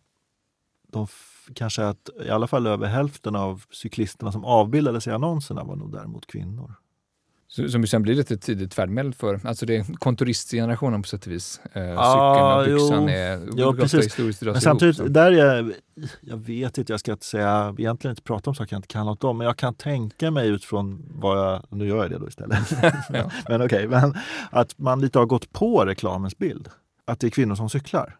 de kanske att i alla fall över hälften av cyklisterna som avbildades i annonserna var nog däremot kvinnor. Som sen blir ett tidigt färdmedel för, alltså det är kontoristgenerationen på sätt och vis. Eh, ah, cykeln och byxan jo, är ja, precis. Men samtidigt, ihop, där är jag, jag vet inte, jag ska inte säga, egentligen inte prata om saker jag inte kan något om, men jag kan tänka mig utifrån vad jag, nu gör jag det då istället. *laughs* *laughs* men okej, okay, men att man lite har gått på reklamens bild. Att det är kvinnor som cyklar.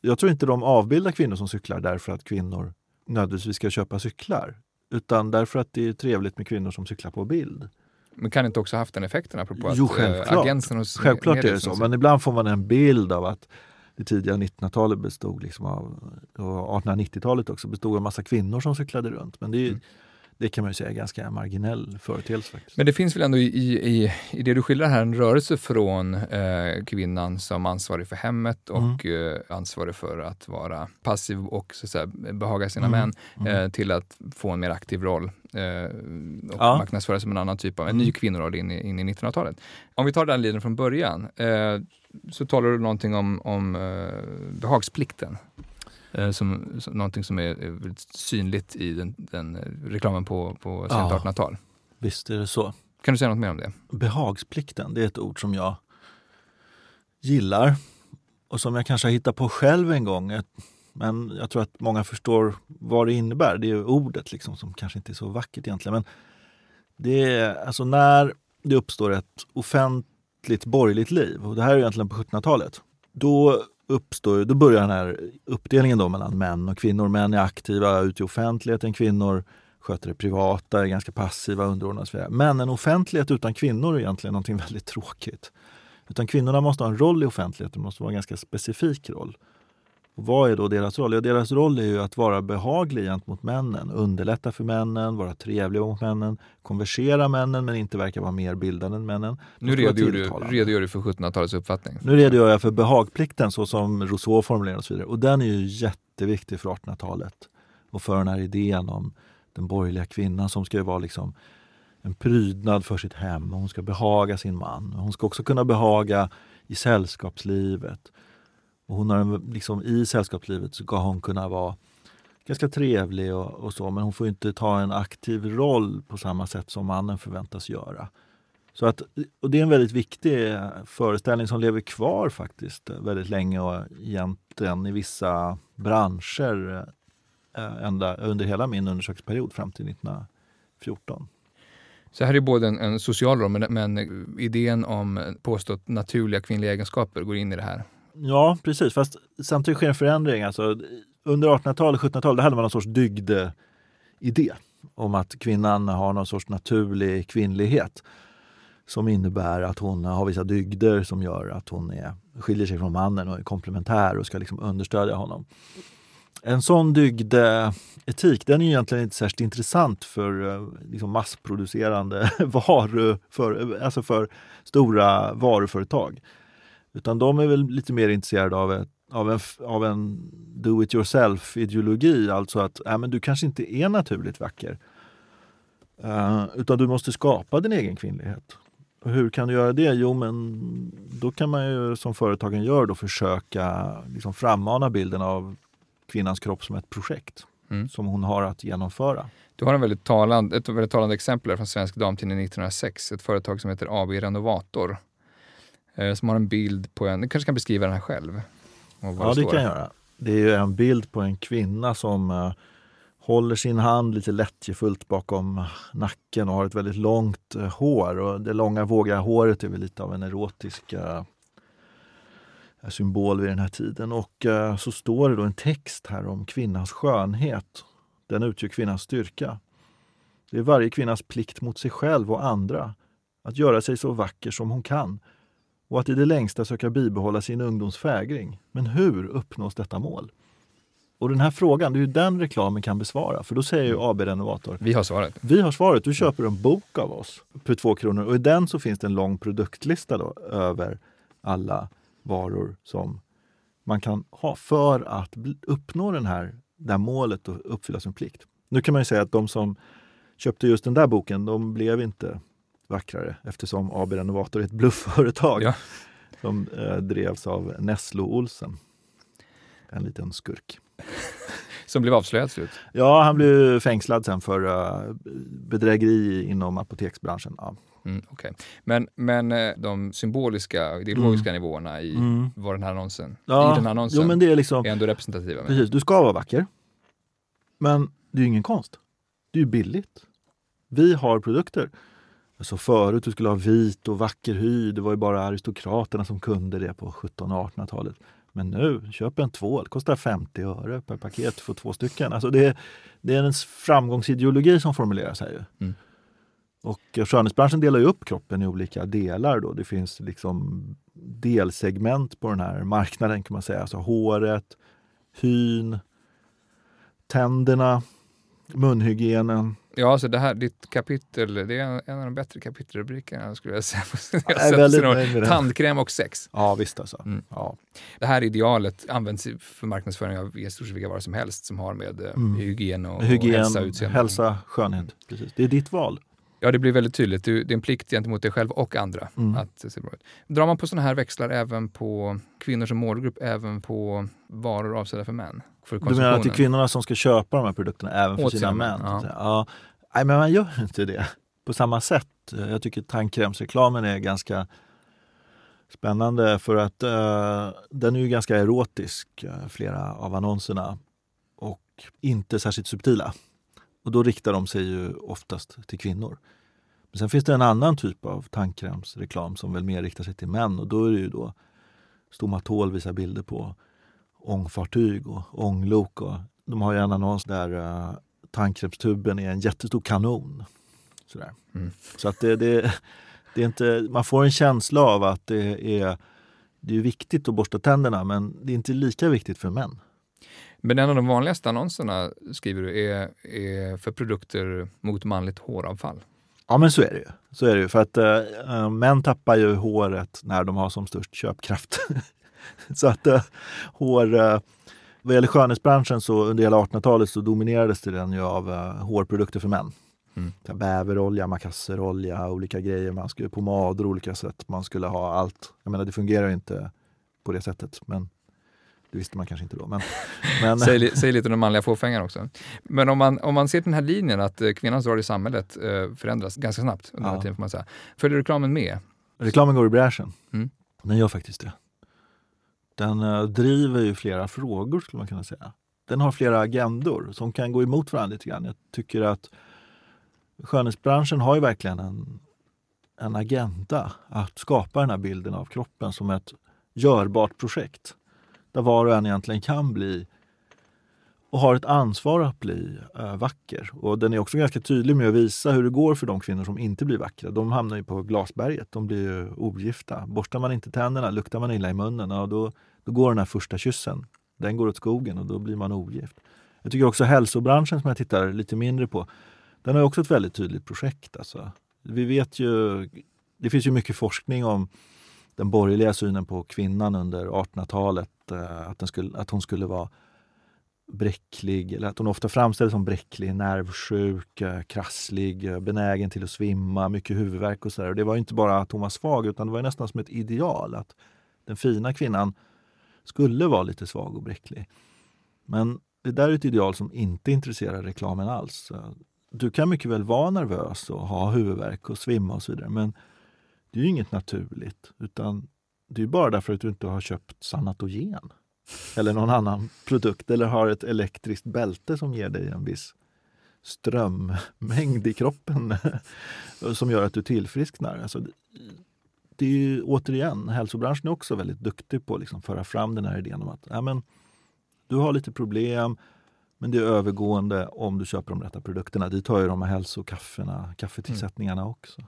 Jag tror inte de avbildar kvinnor som cyklar därför att kvinnor nödvändigtvis ska köpa cyklar. Utan därför att det är trevligt med kvinnor som cyklar på bild. Men kan det inte också haft den effekten apropå jo, att självklart. agensen hos Självklart är det så, men ibland får man en bild av att det tidiga 1900-talet bestod liksom av, och 1890-talet också bestod av en massa kvinnor som cyklade runt. Men det är, mm det kan man ju säga är ganska marginell företeelse. Faktiskt. Men det finns väl ändå i, i, i det du skildrar här en rörelse från eh, kvinnan som ansvarig för hemmet och mm. eh, ansvarig för att vara passiv och så säga, behaga sina mm. män mm. eh, till att få en mer aktiv roll eh, och ja. marknadsföra som en annan typ av, en ny mm. kvinnoroll in i, in i 1900-talet. Om vi tar den linjen från början eh, så talar du någonting om, om eh, behagsplikten. Eh, som, som, någonting som är synligt i den, den eh, reklamen på, på sent ja, 1800-tal. Visst är det så. Kan du säga något mer om det? Behagsplikten, det är ett ord som jag gillar och som jag kanske har hittat på själv en gång. Men jag tror att många förstår vad det innebär. Det är ordet liksom som kanske inte är så vackert egentligen. Men det är alltså när det uppstår ett offentligt borgerligt liv, och det här är egentligen på 1700-talet, då uppstår, då börjar den här uppdelningen då mellan män och kvinnor. Män är aktiva ute i offentligheten, kvinnor sköter det privata, är ganska passiva, underordnade. Men en offentlighet utan kvinnor är egentligen någonting *laughs* väldigt tråkigt. Utan kvinnorna måste ha en roll i offentligheten, måste vara en ganska specifik roll. Och vad är då deras roll? Ja, deras roll är ju att vara behaglig gentemot männen, underlätta för männen, vara trevliga mot männen, konversera männen men inte verka vara mer bildade än männen. Nu redogör du, redogör du för 1700-talets uppfattning. Nu redogör jag för behagplikten så som Rousseau formulerar och så vidare. Och den är ju jätteviktig för 1800-talet och för den här idén om den borgerliga kvinnan som ska vara liksom en prydnad för sitt hem. Hon ska behaga sin man. Hon ska också kunna behaga i sällskapslivet. Och hon har liksom, I sällskapslivet så ska hon kunna vara ganska trevlig och, och, så men hon får inte ta en aktiv roll på samma sätt som mannen förväntas göra. Så att, och Det är en väldigt viktig eh, föreställning som lever kvar faktiskt eh, väldigt länge och egentligen i vissa branscher eh, eh ända, under hela min undersökningsperiod fram till 1914. Så här är både en, en social roll, men, men idén om påstått naturliga kvinnliga egenskaper går in i det här. Ja, precis. Fast samtidigt sker en förändring. Alltså, under 1800-talet, och 1700-talet, hade man någon sorts dygd-idé om att kvinnan har någon sorts naturlig kvinnlighet som innebär att hon har vissa dygder som gör att hon är, skiljer sig från mannen och är komplementär och ska liksom understödja honom. En sån dygdetik den är egentligen inte särskilt intressant för eh, liksom massproducerande *laughs* varor, för, alltså för stora varuföretag. Utan de är väl lite mer intresserade av, ett, av en, av en do it yourself-ideologi. Alltså att äh, men du kanske inte är naturligt vacker. Uh, utan du måste skapa din egen kvinnlighet. Och hur kan du göra det? Jo, men då kan man ju som företagen gör då försöka liksom frammana bilden av kvinnans kropp som ett projekt mm. som hon har att genomföra. Du har en väldigt talande, ett väldigt talande exempel från Svensk Damtidning 1906. Ett företag som heter AB Renovator som har en bild på en, du kanske kan beskriva den här själv? Ja, det, det kan jag göra. Det är en bild på en kvinna som uh, håller sin hand lite lättjefullt bakom nacken och har ett väldigt långt hår. Och det långa vågiga håret är väl lite av en erotisk symbol vid den här tiden. Och så står det då en text här om kvinnans skönhet. Den utgör kvinnans styrka. Det är varje kvinnas plikt mot sig själv och andra att göra sig så vacker som hon kan och att i det längsta söka bibehålla sin ungdomsfägring. Men hur uppnås detta mål? Och den här frågan, det är ju den reklamen kan besvara. För då säger ju AB Renovator. Vi har svaret. Vi har svaret. Du köper en bok av oss för två kronor och i den så finns det en lång produktlista då, över alla varor som man kan ha för att uppnå den här, det här målet och uppfylla sin plikt. Nu kan man ju säga att de som köpte just den där boken, de blev inte vackrare eftersom AB Renovator är ett bluffföretag ja. som eh, drevs av Nesslo Olsen. En liten skurk. *laughs* Som blev avslöjad slut? Ja, han blev fängslad sen för uh, bedrägeri inom apoteksbranschen. Ja. Mm, okay. Men, men eh, de symboliska, ideologiska mm. nivåerna i mm. var den här annonsen, ja, i den här annonsen jo, men det är, liksom, är ändå representativa. Precis, du ska vara vacker. Men det är ju ingen konst. Det är ju billigt. Vi har produkter. Alltså förut du skulle ha vit och vacker hy, det var ju bara aristokraterna som kunde det på 1700 och 1800-talet. Men nu, köp en tvål, kostar 50 öre per paket för två stycken. Alltså det, det är en framgångsideologi som formuleras här. Mm. Och skönhetsbranschen delar ju upp kroppen i olika delar. Då. Det finns liksom delsegment på den här marknaden kan man säga. Alltså håret, hyn, tänderna, munhygienen. Ja, alltså det här, ditt kapitel, det är en av de bättre kapitelrubrikerna skulle jag säga. *laughs* Jag är väldigt nöjd med Tandkräm och sex. Ja, visst alltså. Mm. Ja. Det här idealet används för marknadsföring av i stort sett vilka varor som helst som har med eh, mm. hygien och, hygien, och hälsa, utseende. hälsa, skönhet. Precis. Det är ditt val. Ja, det blir väldigt tydligt. Det är en plikt gentemot dig själv och andra mm. att se bra ut. Drar man på sådana här växlar även på kvinnor som målgrupp, även på varor avsedda för män? För du menar att det är kvinnorna som ska köpa de här produkterna även för Åt sina män? Ja. ja. Nej, men man gör inte det på samma sätt. Jag tycker tandkrämsreklamen är ganska spännande för att uh, den är ju ganska erotisk, uh, flera av annonserna, och inte särskilt subtila. Och då riktar de sig ju oftast till kvinnor. Men sen finns det en annan typ av tandkrämsreklam som väl mer riktar sig till män och då är det ju då Stomatol visar bilder på ångfartyg och ånglok. Och de har ju en annons där uh, tandkrämstuben är en jättestor kanon. Sådär. Mm. Så att det, det, det, är inte, man får en känsla av att det är, det är viktigt att borsta tänderna men det är inte lika viktigt för män. Men en av de vanligaste annonserna, skriver du, är, är för produkter mot manligt håravfall. Ja men så är det ju. Så är det ju. För att äh, män tappar ju håret när de har som störst köpkraft. *laughs* så att äh, hår... Äh, vad gäller skönhetsbranschen så under hela 1800-talet så dominerades den ju av äh, hårprodukter för män. Mm. Bäverolja, makasserolja, olika grejer. Man skulle pomader, olika sätt. Man skulle ha allt. Jag menar det fungerar ju inte på det sättet. Men det visste man kanske inte då. Men, *laughs* men... säg, säg lite om manliga fåfängan också. Men om man, om man ser den här linjen att eh, kvinnans roll i samhället eh, förändras ganska snabbt under ja. den tiden, får man säga. Följer reklamen med? Reklamen går i bräschen. Mm. Den gör faktiskt det. Den uh, driver ju flera frågor skulle man kunna säga. Den har flera agendor som kan gå emot varandra lite grann. Jag tycker att skönhetsbranschen har ju verkligen en, en agenda att skapa den här bilden av kroppen som ett görbart projekt där var och en egentligen kan bli och har ett ansvar att bli äh, vacker. Och den är också ganska tydlig med att visa hur det går för de kvinnor som inte blir vackra. De hamnar ju på glasberget, de blir ju ogifta. Borstar man inte tänderna, luktar man illa i munnen, ja, då, då går den här första kyssen. Den går åt skogen och då blir man ogift. Jag tycker också hälsobranschen som jag tittar lite mindre på, den har också ett väldigt tydligt projekt. Alltså. Vi vet ju, det finns ju mycket forskning om den borgerliga synen på kvinnan under 1800-talet eh, att, skulle, att hon skulle vara bräcklig, eller att hon ofta framställdes som bräcklig, nervsjuk, eh, krasslig, eh, benägen till att svimma, mycket huvudvärk och sådär. Det var inte bara att hon var svag utan det var nästan som ett ideal att den fina kvinnan skulle vara lite svag och bräcklig. Men det där är ett ideal som inte intresserar reklamen alls. Du kan mycket väl vara nervös och ha huvudvärk och svimma och så vidare men det är ju inget naturligt utan det är bara därför att du inte har köpt Sanatogen eller någon annan produkt eller har ett elektriskt bälte som ger dig en viss strömmängd i kroppen *laughs* som gör att du tillfrisknar. Alltså, det är ju, återigen, hälsobranschen är också väldigt duktig på att liksom föra fram den här idén om att ja, men, du har lite problem, Men det är övergående om du köper de rätta produkterna. Dit hör ju de här hälsokaffena, kaffetillsättningarna mm. också.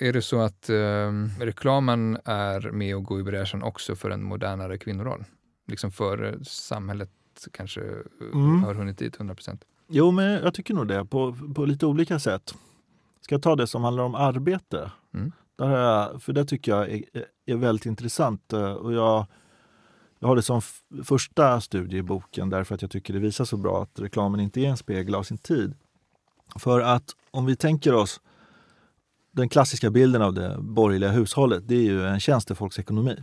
Är det så att eh, reklamen är med och går i bräschen också för en modernare kvinnoroll? Liksom för samhället kanske mm. har hunnit dit 100 procent? Jo, men jag tycker nog det på, på lite olika sätt. Ska jag ta det som handlar om arbete? Mm. Där för det tycker jag är, är väldigt intressant. Eh, och jag, jag har det som första studie i boken därför att jag tycker det visar så bra att reklamen inte är en spegel av sin tid. För att om vi tänker oss den klassiska bilden av det borgerliga hushållet, det är ju en tjänstefolksekonomi.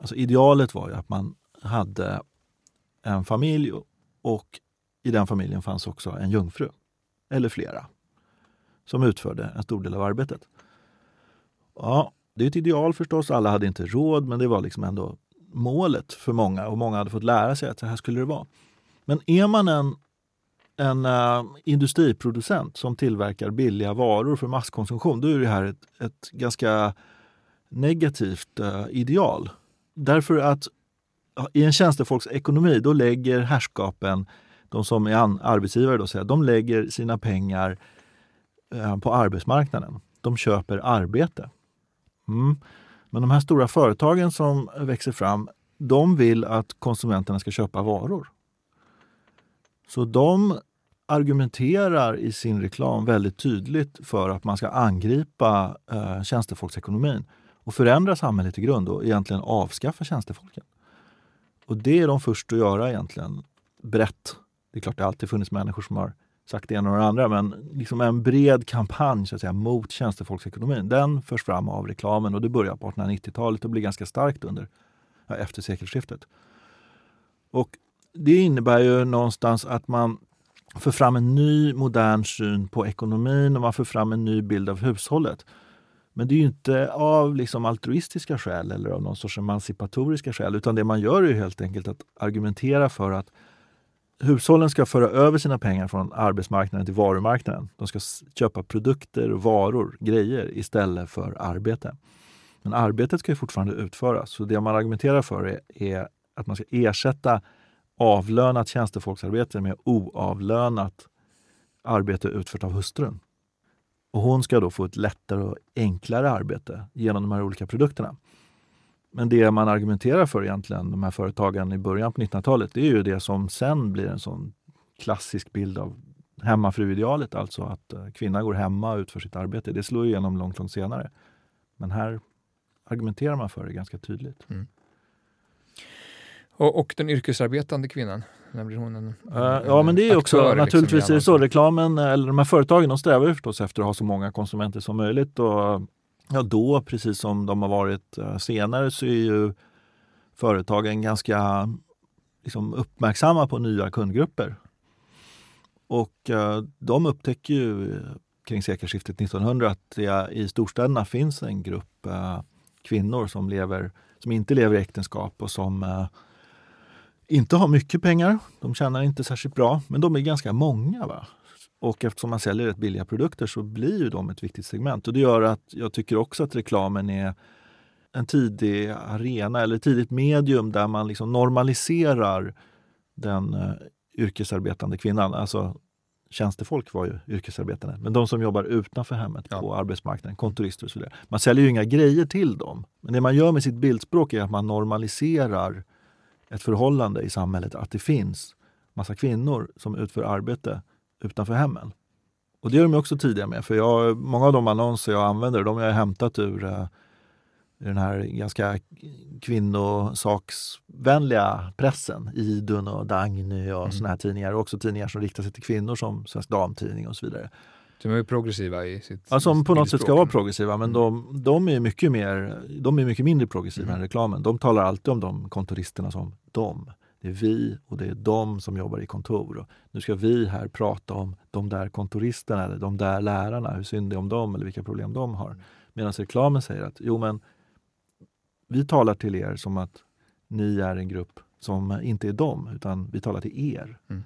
Alltså idealet var ju att man hade en familj och i den familjen fanns också en jungfru, eller flera, som utförde en stor del av arbetet. Ja, det är ett ideal förstås, alla hade inte råd, men det var liksom ändå målet för många och många hade fått lära sig att så här skulle det vara. Men är man en, en uh, industriproducent som tillverkar billiga varor för masskonsumtion, då är det här ett, ett ganska negativt uh, ideal. Därför att i en tjänstefolksekonomi, då lägger herrskapen, de som är arbetsgivare, då, säger, de lägger sina pengar uh, på arbetsmarknaden. De köper arbete. Mm. Men de här stora företagen som växer fram, de vill att konsumenterna ska köpa varor. Så de argumenterar i sin reklam väldigt tydligt för att man ska angripa eh, tjänstefolksekonomin och förändra samhället i grund och egentligen avskaffa tjänstefolken. Och det är de först att göra egentligen, brett. Det är klart det alltid funnits människor som har sagt det ena och det andra, men liksom en bred kampanj så att säga, mot tjänstefolksekonomin, den förs fram av reklamen och det börjar på 1890-talet och blir ganska starkt under, ja, efter sekelskiftet. Och det innebär ju någonstans att man för fram en ny modern syn på ekonomin och man för fram en ny bild av hushållet. Men det är ju inte av liksom altruistiska skäl eller av någon sorts emancipatoriska skäl, utan det man gör är helt enkelt att argumentera för att Hushållen ska föra över sina pengar från arbetsmarknaden till varumarknaden. De ska köpa produkter, varor, grejer istället för arbete. Men arbetet ska ju fortfarande utföras. Så det man argumenterar för är, är att man ska ersätta avlönat tjänstefolksarbete med oavlönat arbete utfört av hustrun. Och hon ska då få ett lättare och enklare arbete genom de här olika produkterna. Men det man argumenterar för egentligen, de här företagen i början på 1900-talet, det är ju det som sen blir en sån klassisk bild av hemmafruidealet, alltså att eh, kvinnan går hemma och utför sitt arbete. Det slår igenom långt, långt senare. Men här argumenterar man för det ganska tydligt. Mm. Och, och, den yrkesarbetande kvinnan? När blir hon en, en ja, men det är också liksom, naturligtvis är det så. Reklamen, eller de här företagen, de strävar förstås efter att ha så många konsumenter som möjligt. Och Ja, då, precis som de har varit eh, senare, så är ju företagen ganska liksom, uppmärksamma på nya kundgrupper. Och eh, de upptäcker ju kring sekelskiftet 1900 att det i storstäderna finns en grupp eh, kvinnor som, lever, som inte lever i äktenskap och som eh, inte har mycket pengar. De tjänar inte särskilt bra, men de är ganska många. Va? Och eftersom man säljer rätt billiga produkter så blir ju de ett viktigt segment. Och det gör att jag tycker också att reklamen är en tidig arena eller tidigt medium där man liksom normaliserar den uh, yrkesarbetande kvinnan. Alltså tjänstefolk var ju yrkesarbetande, men de som jobbar utanför hemmet ja. på arbetsmarknaden, kontorister och så vidare. Man säljer ju inga grejer till dem. Men det man gör med sitt bildspråk är att man normaliserar ett förhållande i samhället, att det finns massa kvinnor som utför arbete utanför hemmen. Och det gör de också tidiga med, för jag, många av de annonser jag använder, de har jag hämtat ur uh, den här ganska kvinnosaksvänliga pressen. Idun och Dagny och mm. såna här tidningar. Och också tidningar som riktar sig till kvinnor som Svensk Damtidning och så vidare. De är progressiva i sitt Ja, som på något sätt ska vara progressiva, men mm. de, de, är mycket mer, de är mycket mindre progressiva mm. än reklamen. De talar alltid om de kontoristerna som de. Det är vi och det är de som jobbar i kontor. Nu ska vi här prata om de där kontoristerna eller de där lärarna, hur synd det är om dem eller vilka problem de har. Medan reklamen säger att jo men vi talar till er som att ni är en grupp som inte är dem, utan vi talar till er. Mm.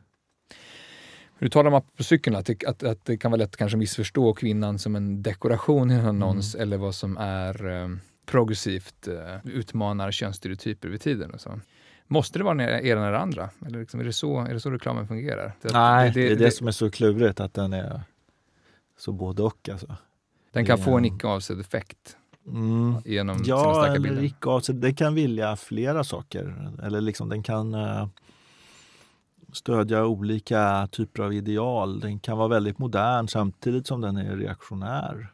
Du talar om på cykeln, att det, att, att det kan vara lätt att kanske missförstå kvinnan som en dekoration i en annons mm. eller vad som är eh, progressivt, eh, utmanar könsstereotyper vid tiden. Och så. Måste det vara det ena eller andra? Eller liksom, är, det så, är det så reklamen fungerar? Det, Nej, det, det, det är det, som är så klurigt, att den är så både och. Alltså. Den kan få en icke avsedd effekt mm. genom ja, sina starka bilder? Ja, icke avsedd. Den kan vilja flera saker. Eller liksom den kan uh, stödja olika typer av ideal. Den kan vara väldigt modern samtidigt som den är reaktionär.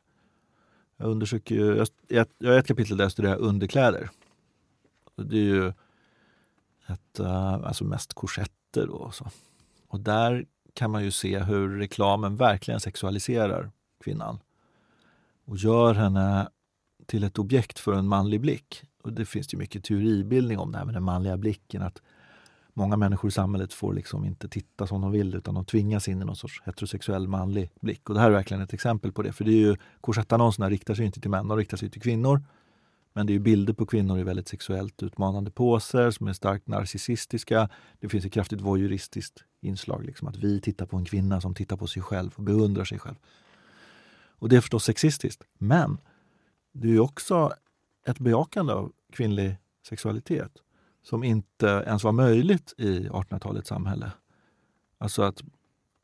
Jag undersöker ju, jag, har ett kapitel där jag studerar underkläder. Det är ju ett, eh, alltså mest korsetter och så. Och där kan man ju se hur reklamen verkligen sexualiserar kvinnan och gör henne till ett objekt för en manlig blick. Och Det finns ju mycket teoribildning om det här med den manliga blicken. Att Många människor i samhället får liksom inte titta som de vill utan de tvingas in i någon sorts heterosexuell manlig blick. Och Det här är verkligen ett exempel på det. För det är ju, korsettannonserna riktar sig inte till män, de riktar sig till kvinnor. Men det är bilder på kvinnor i väldigt sexuellt utmanande poser som är starkt narcissistiska. Det finns ett kraftigt voyeuristiskt inslag. Liksom, att vi tittar på en kvinna som tittar på sig själv och beundrar sig själv. Och det är förstås sexistiskt. Men det är också ett bejakande av kvinnlig sexualitet som inte ens var möjligt i 1800-talets samhälle. Alltså att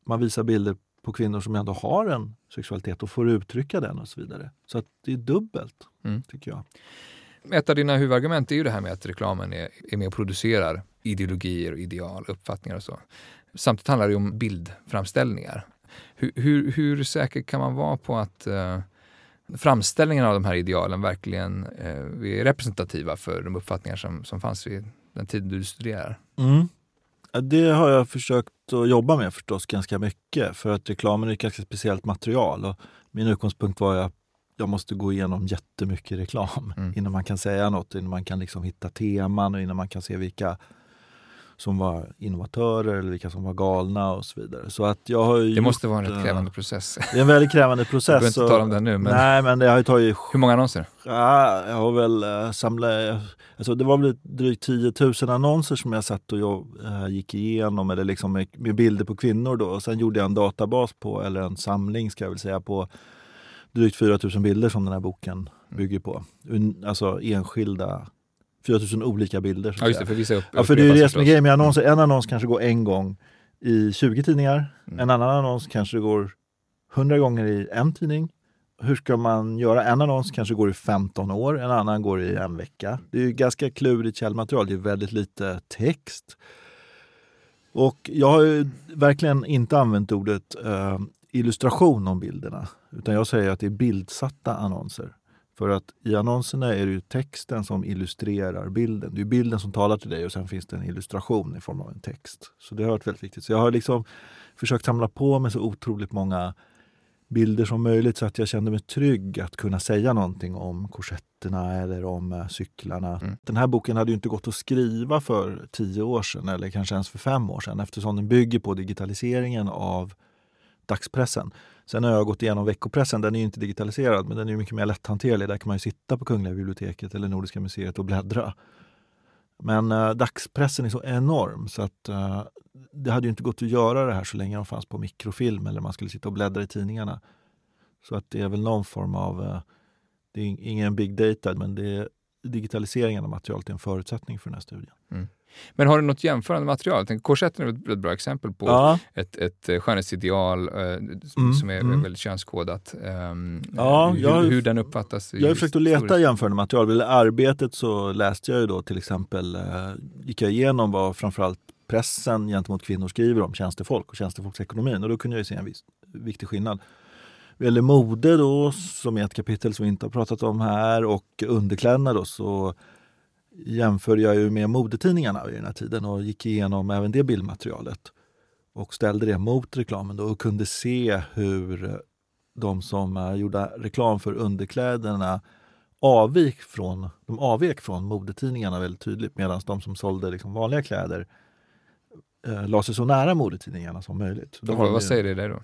man visar bilder på kvinnor som ändå har en sexualitet och får uttrycka den och så vidare. Så att det är dubbelt, mm. tycker jag. Ett av dina huvudargument är ju det här med att reklamen är, är med och producerar ideologier, och ideal, uppfattningar och så. Samtidigt handlar det om bildframställningar. Hur, hur, hur säker kan man vara på att uh, framställningen av de här idealen verkligen uh, är representativa för de uppfattningar som, som fanns vid den tiden du studerar? Mm. Det har jag försökt att jobba med förstås ganska mycket för att reklamen är ett ganska speciellt material. Och min utgångspunkt var att jag måste gå igenom jättemycket reklam mm. innan man kan säga något, innan man kan liksom hitta teman och innan man kan se vilka som var innovatörer eller vilka som var galna och så vidare. Så att jag har det gjort, måste vara en rätt krävande process. *laughs* Det är en väldigt krävande process. Du inte tala om det nu. Men... Nej, men det har ju tagit... Hur många annonser? Ja, jag har väl uh, samlat... Alltså det var väl drygt 10 000 annonser som jag satt och jag, uh, gick igenom eller liksom med, med, bilder på kvinnor då. Och sen gjorde jag en databas på, eller en samling ska jag väl säga, på drygt 4 000 bilder som den här boken bygger på. Alltså enskilda 4000 olika bilder. Ja, just det, för visa upp. Ja, för det är det som är grejen med annonser. En annons kanske går en gång i 20 tidningar. Mm. En annan annons kanske går 100 gånger i en tidning. Hur ska man göra? En annons kanske går i 15 år, en annan går i en vecka. Det är ganska klurigt källmaterial. Det är väldigt lite text. Och jag har verkligen inte använt ordet eh, illustration om bilderna. Utan jag säger att det är bildsatta annonser. För att i annonserna är det texten som illustrerar bilden. Det är bilden som talar till dig och sen finns det en illustration i form av en text. Så det har varit väldigt viktigt. Så jag har liksom försökt samla på mig så otroligt många bilder som möjligt så att jag kände mig trygg att kunna säga någonting om korsetterna eller om äh, cyklarna. Mm. Den här boken hade ju inte gått att skriva för tio år sedan eller kanske ens för fem år sedan eftersom den bygger på digitaliseringen av dagspressen. Sen har jag gått igenom veckopressen, den är inte digitaliserad men den är mycket mer lätthanterlig. Där kan man sitta på Kungliga biblioteket eller Nordiska museet och bläddra. Men eh, dagspressen är så enorm så att eh, det hade inte gått att göra det här så länge de fanns på mikrofilm eller man skulle sitta och bläddra i tidningarna. Så att det är väl någon form av, eh, det är ingen big data men det är digitaliseringen av materialet är en förutsättning för den här studien. Mm. Men har du något jämförande material? korsetten är ett bra exempel på ja. ett, ett eh, skönhetsideal eh, mm, som är mm. väldigt könskodat. Um, ja, hur, jag, hur den uppfattas. Jag har försökt att leta jämförande material. I arbetet så läste jag ju då till exempel, eh, gick jag igenom vad framförallt pressen gentemot kvinnor skriver om tjänstefolk och tjänstefolksekonomin och då kunde jag se en viss, viktig skillnad. Vad gäller mode då, som är ett kapitel som vi inte har pratat om här, och underkläderna då, så jämförde jag ju med modetidningarna vid den här tiden och gick igenom även det bildmaterialet och ställde det mot reklamen då och kunde se hur de som gjorde reklam för underkläderna avvik från, de avvek från modetidningarna väldigt tydligt medan de som sålde liksom vanliga kläder eh, la sig så nära modetidningarna som möjligt. Så vad, säger det där då?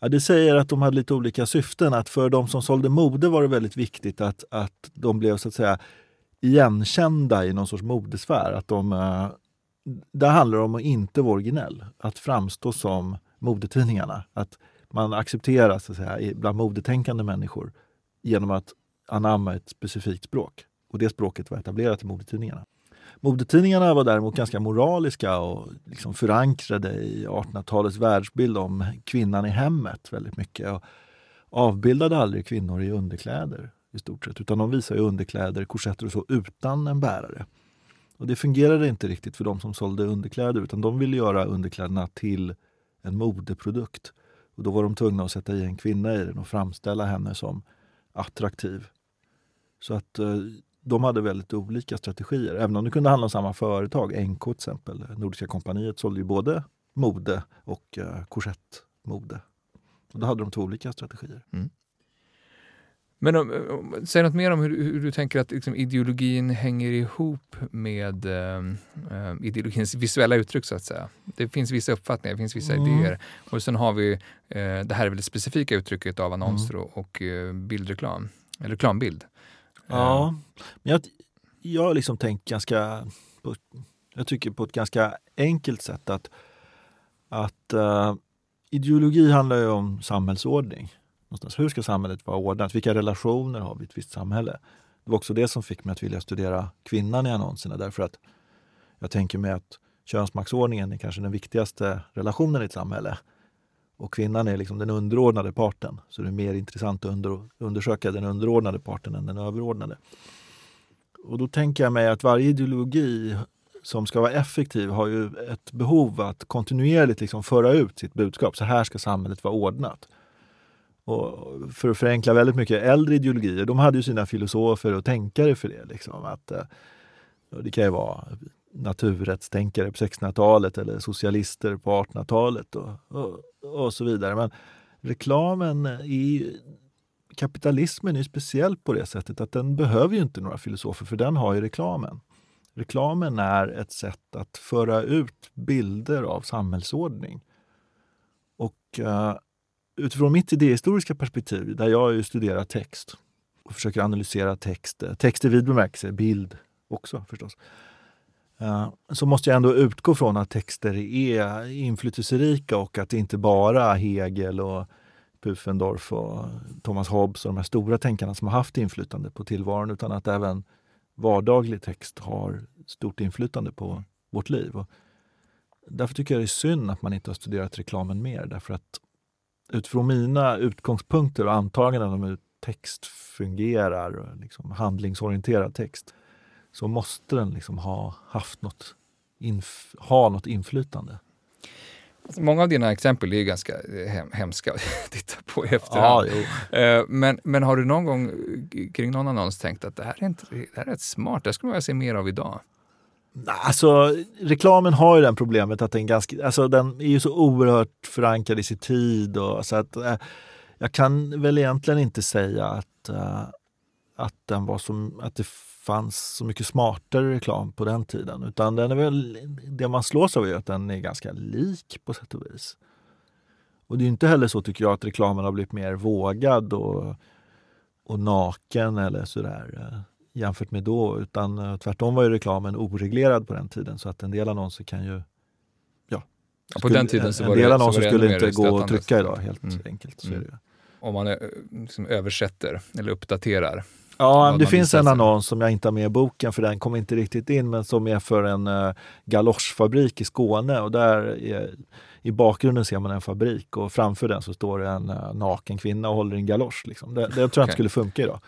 Ja, det säger att de hade lite olika syften. Att för de som sålde mode var det väldigt viktigt att, att de blev så att säga igenkända i någon sorts modesfär. Att de, eh, där handlar det om att inte vara originell. Att framstå som modetidningarna. Att man accepteras så att säga, bland modetänkande människor genom att anamma ett specifikt språk. Och det språket var etablerat i modetidningarna. Modetidningarna var däremot ganska moraliska och liksom förankrade i 1800-talets världsbild om kvinnan i hemmet väldigt mycket. Och avbildade aldrig kvinnor i underkläder i stort sett, utan de visade underkläder, korsetter och så utan en bärare. Och det fungerade inte riktigt för de som sålde underkläder utan de ville göra underkläderna till en modeprodukt. Och då var de tvungna att sätta i en kvinna i den och framställa henne som attraktiv. Så att eh, de hade väldigt olika strategier, även om det kunde handla om samma företag. NK till exempel, Nordiska kompaniet sålde ju både mode och eh, korsettmode. Och då hade de två olika strategier. Mm. Men om, om, säg något mer om hur, hur du tänker att liksom, ideologin hänger ihop med eh, eh, ideologins visuella uttryck så att säga. Det finns vissa uppfattningar, det finns vissa mm. idéer. Och sen har vi eh, det här är väl det specifika uttrycket av annonser mm. och, och eh, bildreklam, eller reklambild. Ja, men jag, jag har liksom tänkt ganska, på, jag tycker på ett ganska enkelt sätt att, att uh, ideologi handlar ju om samhällsordning. Någonstans. Hur ska samhället vara ordnat? Vilka relationer har vi i ett visst samhälle? Det var också det som fick mig att vilja studera kvinnan i annonserna därför att jag tänker mig att könsmaktsordningen är kanske den viktigaste relationen i ett samhälle. Och kvinnan är liksom den underordnade parten. Så det är mer intressant att under, undersöka den underordnade parten än den överordnade. Och då tänker jag mig att varje ideologi som ska vara effektiv har ju ett behov att kontinuerligt liksom föra ut sitt budskap. Så här ska samhället vara ordnat. Och för att förenkla väldigt mycket, äldre ideologier, de hade ju sina filosofer och tänkare för det. Liksom, att, eh, det kan ju vara naturrättstänkare på 1600-talet eller socialister på 1800-talet och, och, och, så vidare. Men reklamen i kapitalismen är speciell på det sättet att den behöver ju inte några filosofer för den har ju reklamen. Reklamen är ett sätt att föra ut bilder av samhällsordning. Och uh, utifrån mitt idéhistoriska perspektiv, där jag ju studerar text och försöker analysera text, text i vid bemärkelse, bild också förstås, eh, så måste jag ändå utgå från att texter är inflytelserika och att det inte bara Hegel och Pufendorf och Thomas Hobbes och de här stora tänkarna som har haft inflytande på tillvaron utan att även vardaglig text har stort inflytande på vårt liv. Och därför tycker jag det är synd att man inte har studerat reklamen mer därför att utifrån mina utgångspunkter och antaganden om hur text fungerar, liksom handlingsorienterad text, så måste den liksom ha haft något, inf ha något inflytande. Alltså, många av dina exempel är ganska hem, hemska att *laughs* titta på i efterhand. Ja, eh, men, men har du någon gång kring någon annons tänkt att det här är, inte, det här är rätt smart, det skulle man vilja se mer av idag? Alltså, reklamen har ju det problemet att den, ganska, alltså, den är ju så oerhört förankrad i sin tid. Och, så att, eh, jag kan väl egentligen inte säga att, eh, att, den var som, att det fanns så mycket smartare reklam på den tiden. Utan den är väl, det man slås av är att den är ganska lik på sätt och vis. Och det är inte heller så tycker jag att reklamen har blivit mer vågad och, och naken eller sådär eh, jämfört med då. Utan eh, tvärtom var ju reklamen oreglerad på den tiden så att en del annonser kan ju Ja, ja på den tiden så en var del det, annonser skulle inte gå att trycka idag helt mm. enkelt. Så mm. det. Om man liksom översätter eller uppdaterar Ja, det finns en annons som jag inte har med i boken för den kom inte riktigt in men som är för en uh, galoschfabrik i Skåne och där är, i bakgrunden ser man en fabrik och framför den så står det en uh, naken kvinna och håller en galosch. Liksom. Det, det tror jag okay. inte skulle funka idag.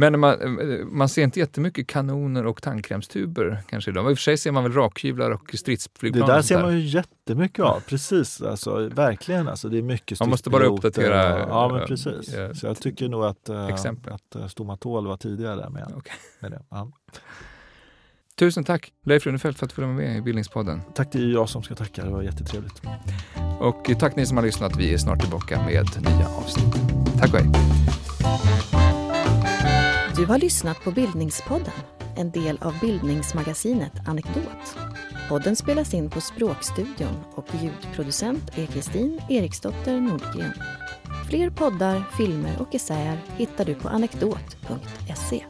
Men man, man ser inte jättemycket kanoner och tandkrämstuber kanske idag. I och för sig ser man väl rakhyvlar och stridsflygplan. Det där ser man ju jättemycket av, precis. Alltså, verkligen, alltså, det är mycket Man måste bara uppdatera. Och, ja, men precis. Äh, Så jag tycker nog att, äh, att äh, Stomatol var tidigare där med, okay. med det. Ja. Tusen tack Leif Runefelt för att du var med i Bildningspodden. Tack, det är jag som ska tacka. Det var jättetrevligt. Och tack ni som har lyssnat. Vi är snart tillbaka med nya avsnitt. Tack och hej. Du har lyssnat på Bildningspodden, en del av bildningsmagasinet Anekdot. Podden spelas in på Språkstudion och ljudproducent är Kristin Eriksdotter Nordgren. Fler poddar, filmer och essäer hittar du på anekdot.se.